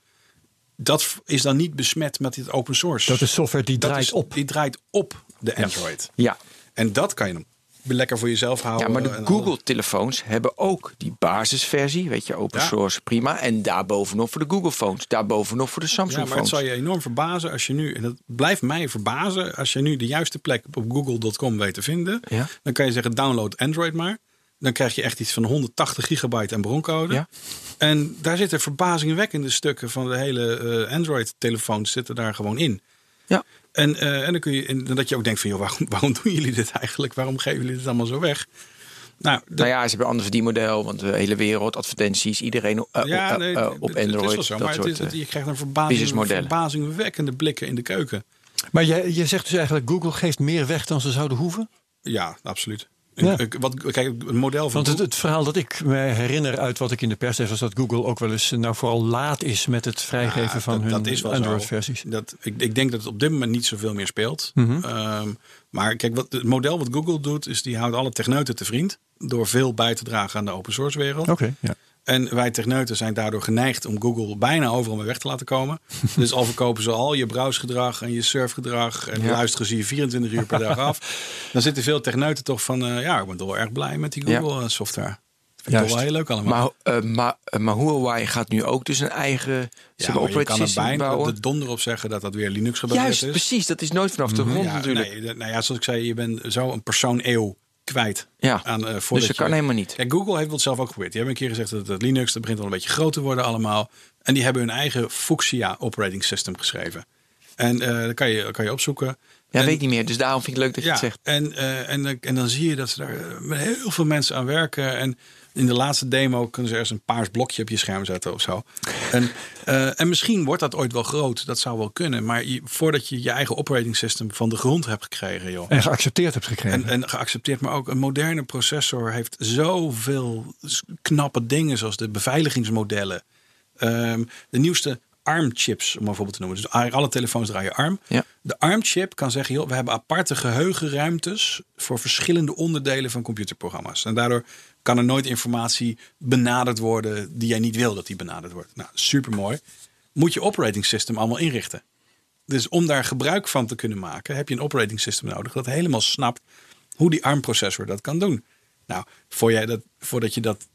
Dat is dan niet besmet met dit open source. Dat is software die Dat draait is- op. Die draait op de Android. Ja. En dat kan je dan lekker voor jezelf houden. ja, maar de Google-telefoons hebben ook die basisversie. Weet je, open Ja. source, prima. En daarbovenop voor de Google-phones. Daarbovenop voor de Ja, maar het Samsung-phones. zal je enorm verbazen als je nu, en dat blijft mij verbazen, als je nu de juiste plek op google.com weet te vinden. Ja. Dan kan je zeggen download Android maar. Dan krijg je echt iets van 180 gigabyte aan broncode. Ja. En daar zitten verbazingwekkende stukken van de hele eh, Android-telefoons zitten daar gewoon in. Ja. En, eh, en dan kun je, en dat je ook denkt van, joh, waarom, [laughs] waarom doen jullie dit eigenlijk? Waarom geven jullie dit allemaal zo weg? Nou, de- Nou ja, ze hebben een ander verdienmodel, want de hele wereld, advertenties, iedereen eh, ja, op, nee, eh, het- op het- het Android. is wel zo, dat maar het soort, is, het- je krijgt een verbazing, verbazingwekkende blikken in de keuken. Maar jij, je zegt dus eigenlijk Google geeft meer weg dan ze zouden hoeven? Ja, absoluut. Ja. Wat, kijk, het model van Want het, het verhaal dat ik me herinner uit wat ik in de pers heb... was dat Google ook wel eens eh, nou vooral laat is met het vrijgeven Ja, van dat- hun. Android-versies. Dat, ik, ik denk dat het op dit moment niet zoveel meer speelt. Mhm. Ehm, maar kijk, wat, het model wat Google doet, is die houdt alle techneuten te vriend. Door veel bij te dragen aan de open source wereld. Oké, ja. En wij techneuten zijn daardoor geneigd om Google bijna overal mee weg te laten komen. [laughs] dus al verkopen ze al je browsgedrag en je surfgedrag. En Ja. luisteren ze je 24 uur per dag af. [laughs] Dan zitten veel techneuten toch van, eh, ja, ik ben toch wel erg blij met die Google eh, software. Dat vind ik Juist. wel heel leuk allemaal. Maar, eh, maar, maar Huawei gaat nu ook dus een eigen ja, maar je kan er system bijna bouwen. de donder op zeggen dat dat weer Linux gebaseerd Juist, is. precies. Dat is nooit vanaf de grond Ja, natuurlijk. nee, nou ja, zoals ik zei, je bent zo een persoon eeuw kwijt. Ja, Aan, eh, dus dat kan je- helemaal niet. Kijk, Google heeft het zelf ook geprobeerd. Die hebben een keer gezegd dat het Linux, dat begint al een beetje groot te worden allemaal. En die hebben hun eigen Fuchsia operating system geschreven. En dat kan je, kan je opzoeken. Ja, En- weet ik niet meer. Dus daarom vind ik het leuk dat je het zegt. En, eh, en, en dan zie je dat ze daar met heel veel mensen aan werken. En in de laatste demo kunnen ze ergens een paars blokje op je scherm zetten of zo. En, eh, en misschien wordt dat ooit wel groot. Dat zou wel kunnen. Maar je, voordat je je eigen operating system van de grond hebt gekregen, joh. En geaccepteerd hebt gekregen. En, en geaccepteerd, maar ook een moderne processor heeft zoveel knappe dingen, zoals de beveiligingsmodellen. Ehm, de nieuwste ARM-chips, om maar voorbeeld te noemen. Dus alle telefoons draaien ARM. Ja. De ARM-chip kan zeggen, joh, we hebben aparte geheugenruimtes voor verschillende onderdelen van computerprogramma's. En daardoor kan er nooit informatie benaderd worden die jij niet wil dat die benaderd wordt. Nou, supermooi. Moet je operating system allemaal inrichten. Dus om daar gebruik van te kunnen maken, heb je een operating system nodig dat helemaal snapt hoe die ARM-processor dat kan doen. Nou, voor jij dat, voordat je dat,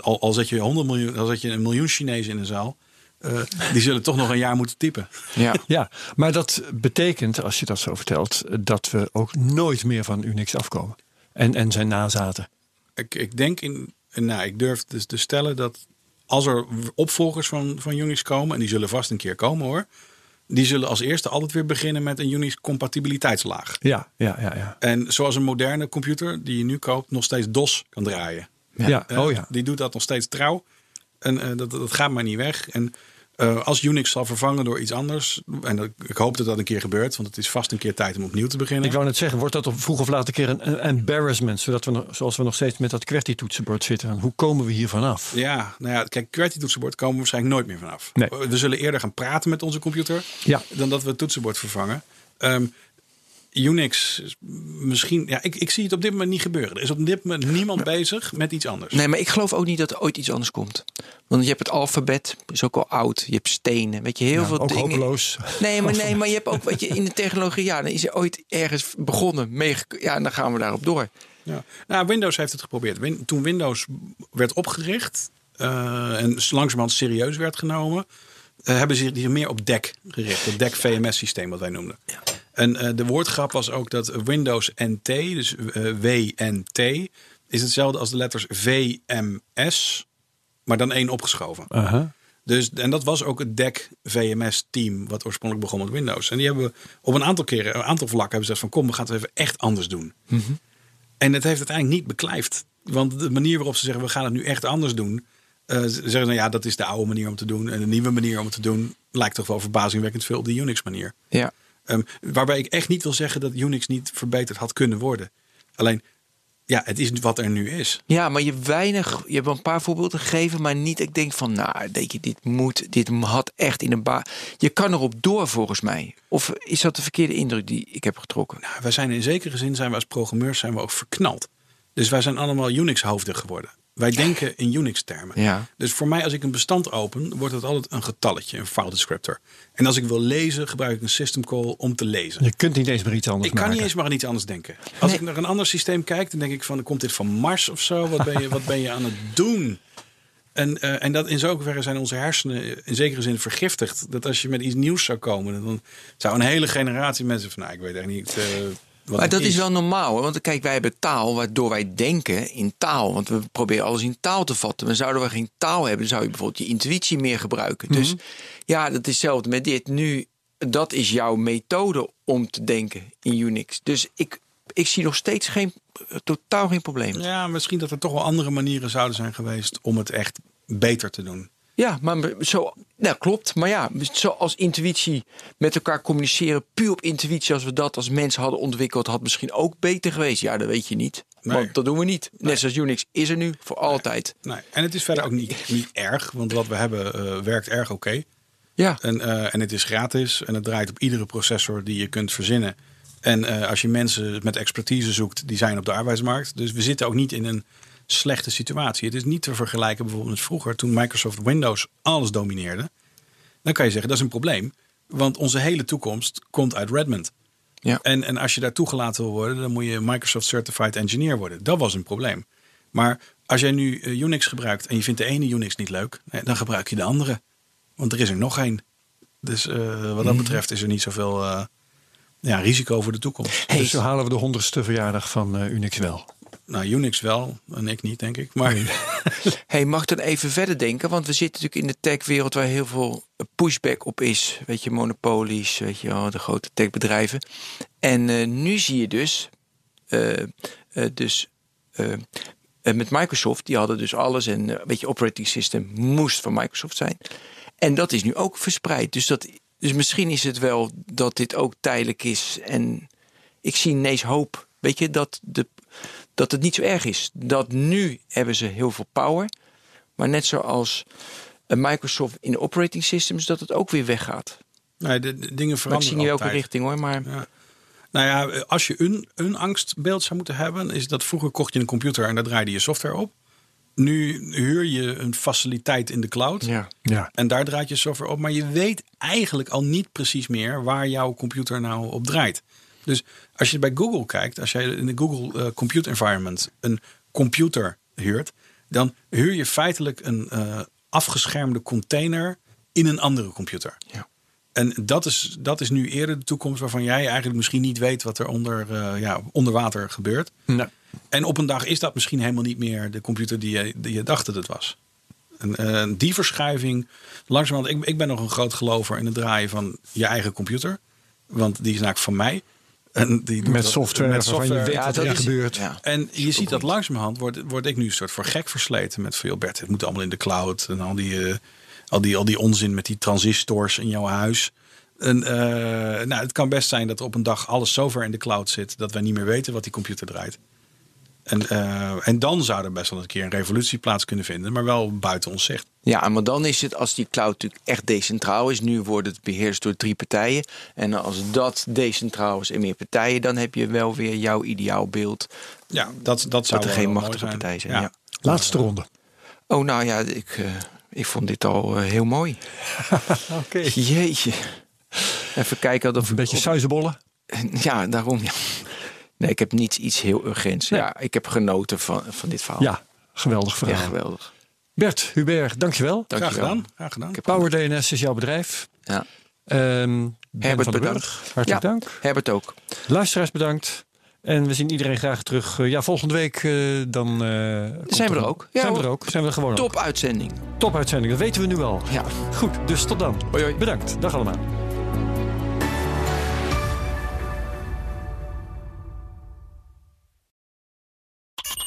al, al zet je 100 miljoen, al zet je een miljoen Chinezen in een zaal, eh, die zullen toch nog een jaar moeten typen. Ja. [laughs] Ja, maar dat betekent, als je dat zo vertelt, dat we ook nooit meer van Unix afkomen. En, en zijn nazaten. Ik, ik denk in, nou, ik durf dus te stellen dat als er opvolgers van, van Unix komen, en die zullen vast een keer komen hoor, die zullen als eerste altijd weer beginnen met een Unix compatibiliteitslaag. Ja, ja, ja. ja. En zoals een moderne computer die je nu koopt nog steeds DOS kan draaien. Ja, Eh, oh ja. Die doet dat nog steeds trouw. En eh, dat, dat gaat maar niet weg. En eh, als Unix zal vervangen door iets anders. En dat- ik hoop dat dat een keer gebeurt. Want het is vast een keer tijd om opnieuw te beginnen. Ik wou net zeggen, wordt dat op vroeg of laat een keer een, een embarrassment? Zodat we zoals we nog steeds met dat QWERTY-toetsenbord zitten. Hoe komen we hier vanaf? Ja, nou ja, kijk, QWERTY toetsenbord komen we waarschijnlijk nooit meer vanaf. Nee. We zullen eerder gaan praten met onze computer Ja. dan dat we het toetsenbord vervangen. Ehm, Unix, is misschien, ja, ik, ik zie het op dit moment niet gebeuren. Er is op dit moment niemand bezig met iets anders. Nee, maar ik geloof ook niet dat er ooit iets anders komt. Want je hebt het alfabet, is ook al oud. Je hebt stenen, weet je, heel Ja, veel ook dingen. hopeloos. Nee, maar, nee, [laughs] maar je hebt ook, weet je, in de technologie, ja, dan is er ooit ergens begonnen. Mee, ja, en dan gaan we daarop door. Ja. Nou, Windows heeft het geprobeerd. Win- toen Windows werd opgericht eh, en langzamerhand serieus werd genomen, eh, hebben ze zich meer op DEC gericht. Het DEC VMS-systeem wat wij noemden. En eh, de woordgrap was ook dat Windows NT, dus eh, WNT, is hetzelfde als de letters VMS, maar dan één opgeschoven. Dus, en dat was ook het DEC VMS team wat oorspronkelijk begon met Windows. En die hebben op een aantal keren, een aantal vlakken hebben ze gezegd van kom, we gaan het even echt anders doen. En het heeft uiteindelijk niet beklijft. Want de manier waarop ze zeggen we gaan het nu echt anders doen. eh, ze zeggen nou ja, dat is de oude manier om te doen. En de nieuwe manier om het te doen lijkt toch wel verbazingwekkend veel op de Unix manier. Ja. Ehm, waarbij ik echt niet wil zeggen dat Unix niet verbeterd had kunnen worden. Alleen, ja, het is wat er nu is. Ja, maar je hebt weinig, je hebt een paar voorbeelden gegeven, maar niet. Ik denk van, nou, denk je, dit moet, dit had echt in een ba. Je kan erop door volgens mij. Of is dat de verkeerde indruk die ik heb getrokken? Nou, wij zijn in zekere zin zijn we als programmeurs zijn we ook verknald. Dus wij zijn allemaal Unix-hoofden geworden. Wij denken in Unix-termen. Ja. Dus voor mij, als ik een bestand open, wordt het altijd een getalletje, een file descriptor. En als ik wil lezen, gebruik ik een system call om te lezen. Je kunt niet eens meer iets anders Ik kan maken. niet eens maar aan iets anders denken. Als Nee. ik naar een ander systeem kijk, dan denk ik van, komt dit van Mars of zo? Wat ben je, wat ben je aan het doen? En, eh, en dat in zoverre zijn onze hersenen in zekere zin vergiftigd. Dat als je met iets nieuws zou komen, dan zou een hele generatie mensen van, nou, ik weet echt niet. eh, Maar dat is wel normaal. Hoor. Want kijk, wij hebben taal waardoor wij denken in taal. Want we proberen alles in taal te vatten. Maar zouden we geen taal hebben, dan zou je bijvoorbeeld je intuïtie meer gebruiken. Dus ja, dat is hetzelfde met dit. Nu, dat is jouw methode om te denken in Unix. Dus ik, ik zie nog steeds geen, totaal geen probleem. Ja, misschien dat er toch wel andere manieren zouden zijn geweest om het echt beter te doen. Ja, maar zo, nou klopt. Maar ja, zoals intuïtie met elkaar communiceren, puur op intuïtie, als we dat als mensen hadden ontwikkeld, had misschien ook beter geweest. Ja, dat weet je niet. Nee. Want dat doen we niet. Net zoals Unix is er nu voor altijd. Nee. En het is verder ook niet, niet erg, want wat we hebben eh, werkt erg oké. Ja, En, eh, en het is gratis en het draait op iedere processor die je kunt verzinnen. En eh, als je mensen met expertise zoekt, die zijn op de arbeidsmarkt. Dus we zitten ook niet in een slechte situatie. Het is niet te vergelijken bijvoorbeeld met vroeger, toen Microsoft Windows alles domineerde. Dan kan je zeggen dat is een probleem, want onze hele toekomst komt uit Redmond. ja. En, en als je daar toegelaten wil worden, dan moet je Microsoft Certified Engineer worden. Dat was een probleem. Maar als jij nu eh, Unix gebruikt en je vindt de ene Unix niet leuk, dan gebruik je de andere. Want er is er nog één. Dus eh, wat dat betreft is er niet zoveel eh, ja, risico voor de toekomst. Hey, Dus zo halen we de honderdste verjaardag van Unix wel. Nou, Unix wel en ik niet, denk ik. Maar [laughs] Hey, mag dan even verder denken? Want we zitten natuurlijk in de techwereld waar heel veel pushback op is. Weet je, monopolies, weet je de grote techbedrijven. En eh, nu zie je dus, eh, eh, dus met Microsoft, die hadden dus alles en weet je, operating system moest van Microsoft zijn. En dat is nu ook verspreid. Dus, dat, dus misschien is het wel dat dit ook tijdelijk is. En ik zie ineens hoop, weet je, dat de dat het niet zo erg is. Dat nu hebben ze heel veel power. Maar net zoals eh, Microsoft in de operating systems, dat het ook weer weggaat. nee, de, de dingen Maar ik veranderen zie niet welke richting hoor. Maar Ja. Nou ja, als je een, een angstbeeld zou moeten hebben, is dat vroeger kocht je een computer en daar draaide je software op. Nu huur je een faciliteit in de cloud. ja. Ja. En daar draait je software op. Maar je weet eigenlijk al niet precies meer waar jouw computer nou op draait. Dus als je bij Google kijkt, als jij in de Google eh, Compute Environment een computer huurt, dan huur je feitelijk een eh, afgeschermde container in een andere computer. Ja. En dat is, dat is nu eerder de toekomst waarvan jij eigenlijk misschien niet weet wat er onder, eh, ja, onder water gebeurt. Nou, En op een dag is dat misschien helemaal niet meer de computer die je, die je dacht dat het was. En die verschuiving, langzamerhand, ik, ik ben nog een groot gelover in het draaien van je eigen computer. Want die is namelijk van mij. En die met software met waarvan je software. weet Ja, wat dat er is- gebeurt. Ja. En je ziet dat langzamerhand word, word ik nu een soort voor gek versleten met veel Bert. Het moet allemaal in de cloud en al die, eh, al die, al die onzin met die transistors in jouw huis. En, eh, nou, het kan best zijn dat er op een dag alles zo ver in de cloud zit dat wij niet meer weten wat die computer draait. En, eh, en dan zou er best wel een keer een revolutie plaats kunnen vinden, maar wel buiten ons zicht. ja, maar dan is het als die cloud natuurlijk echt decentraal is. Nu wordt het beheerst door drie partijen. En als dat decentraal is en meer partijen, dan heb je wel weer jouw ideaalbeeld. Ja, dat, dat zou Dat er geen machtige zijn. partijen zijn. Ja. Ja. Laatste ronde. Oh, nou ja, ik, eh, ik vond dit al eh, heel mooi. Oké. [laughs] Jeetje. Even kijken of Een beetje suizenbollen. Ja, daarom. Ja. Nee, ik heb niet iets heel urgents. Nee. Ja, ik heb genoten van, van dit verhaal. Ja, geweldig Ja, verhaal. geweldig. Bert, Hubert, dankjewel. Graag Dankjewel. gedaan. Graag gedaan. Ik heb Power DNS is jouw bedrijf. Ja. Ehm Herbert, bedankt. Burg, hartelijk Ja. dank. Herbert ook. Luisteraars bedankt. En we zien iedereen graag terug. Eh, ja, volgende week eh, dan... eh, zijn we er ook. Ja, zijn we er ook. Zijn we er gewoon ook. Top uitzending. Top uitzending, dat weten we nu al. Ja. Goed, dus tot dan. Hoi, hoi. Bedankt. Dag allemaal.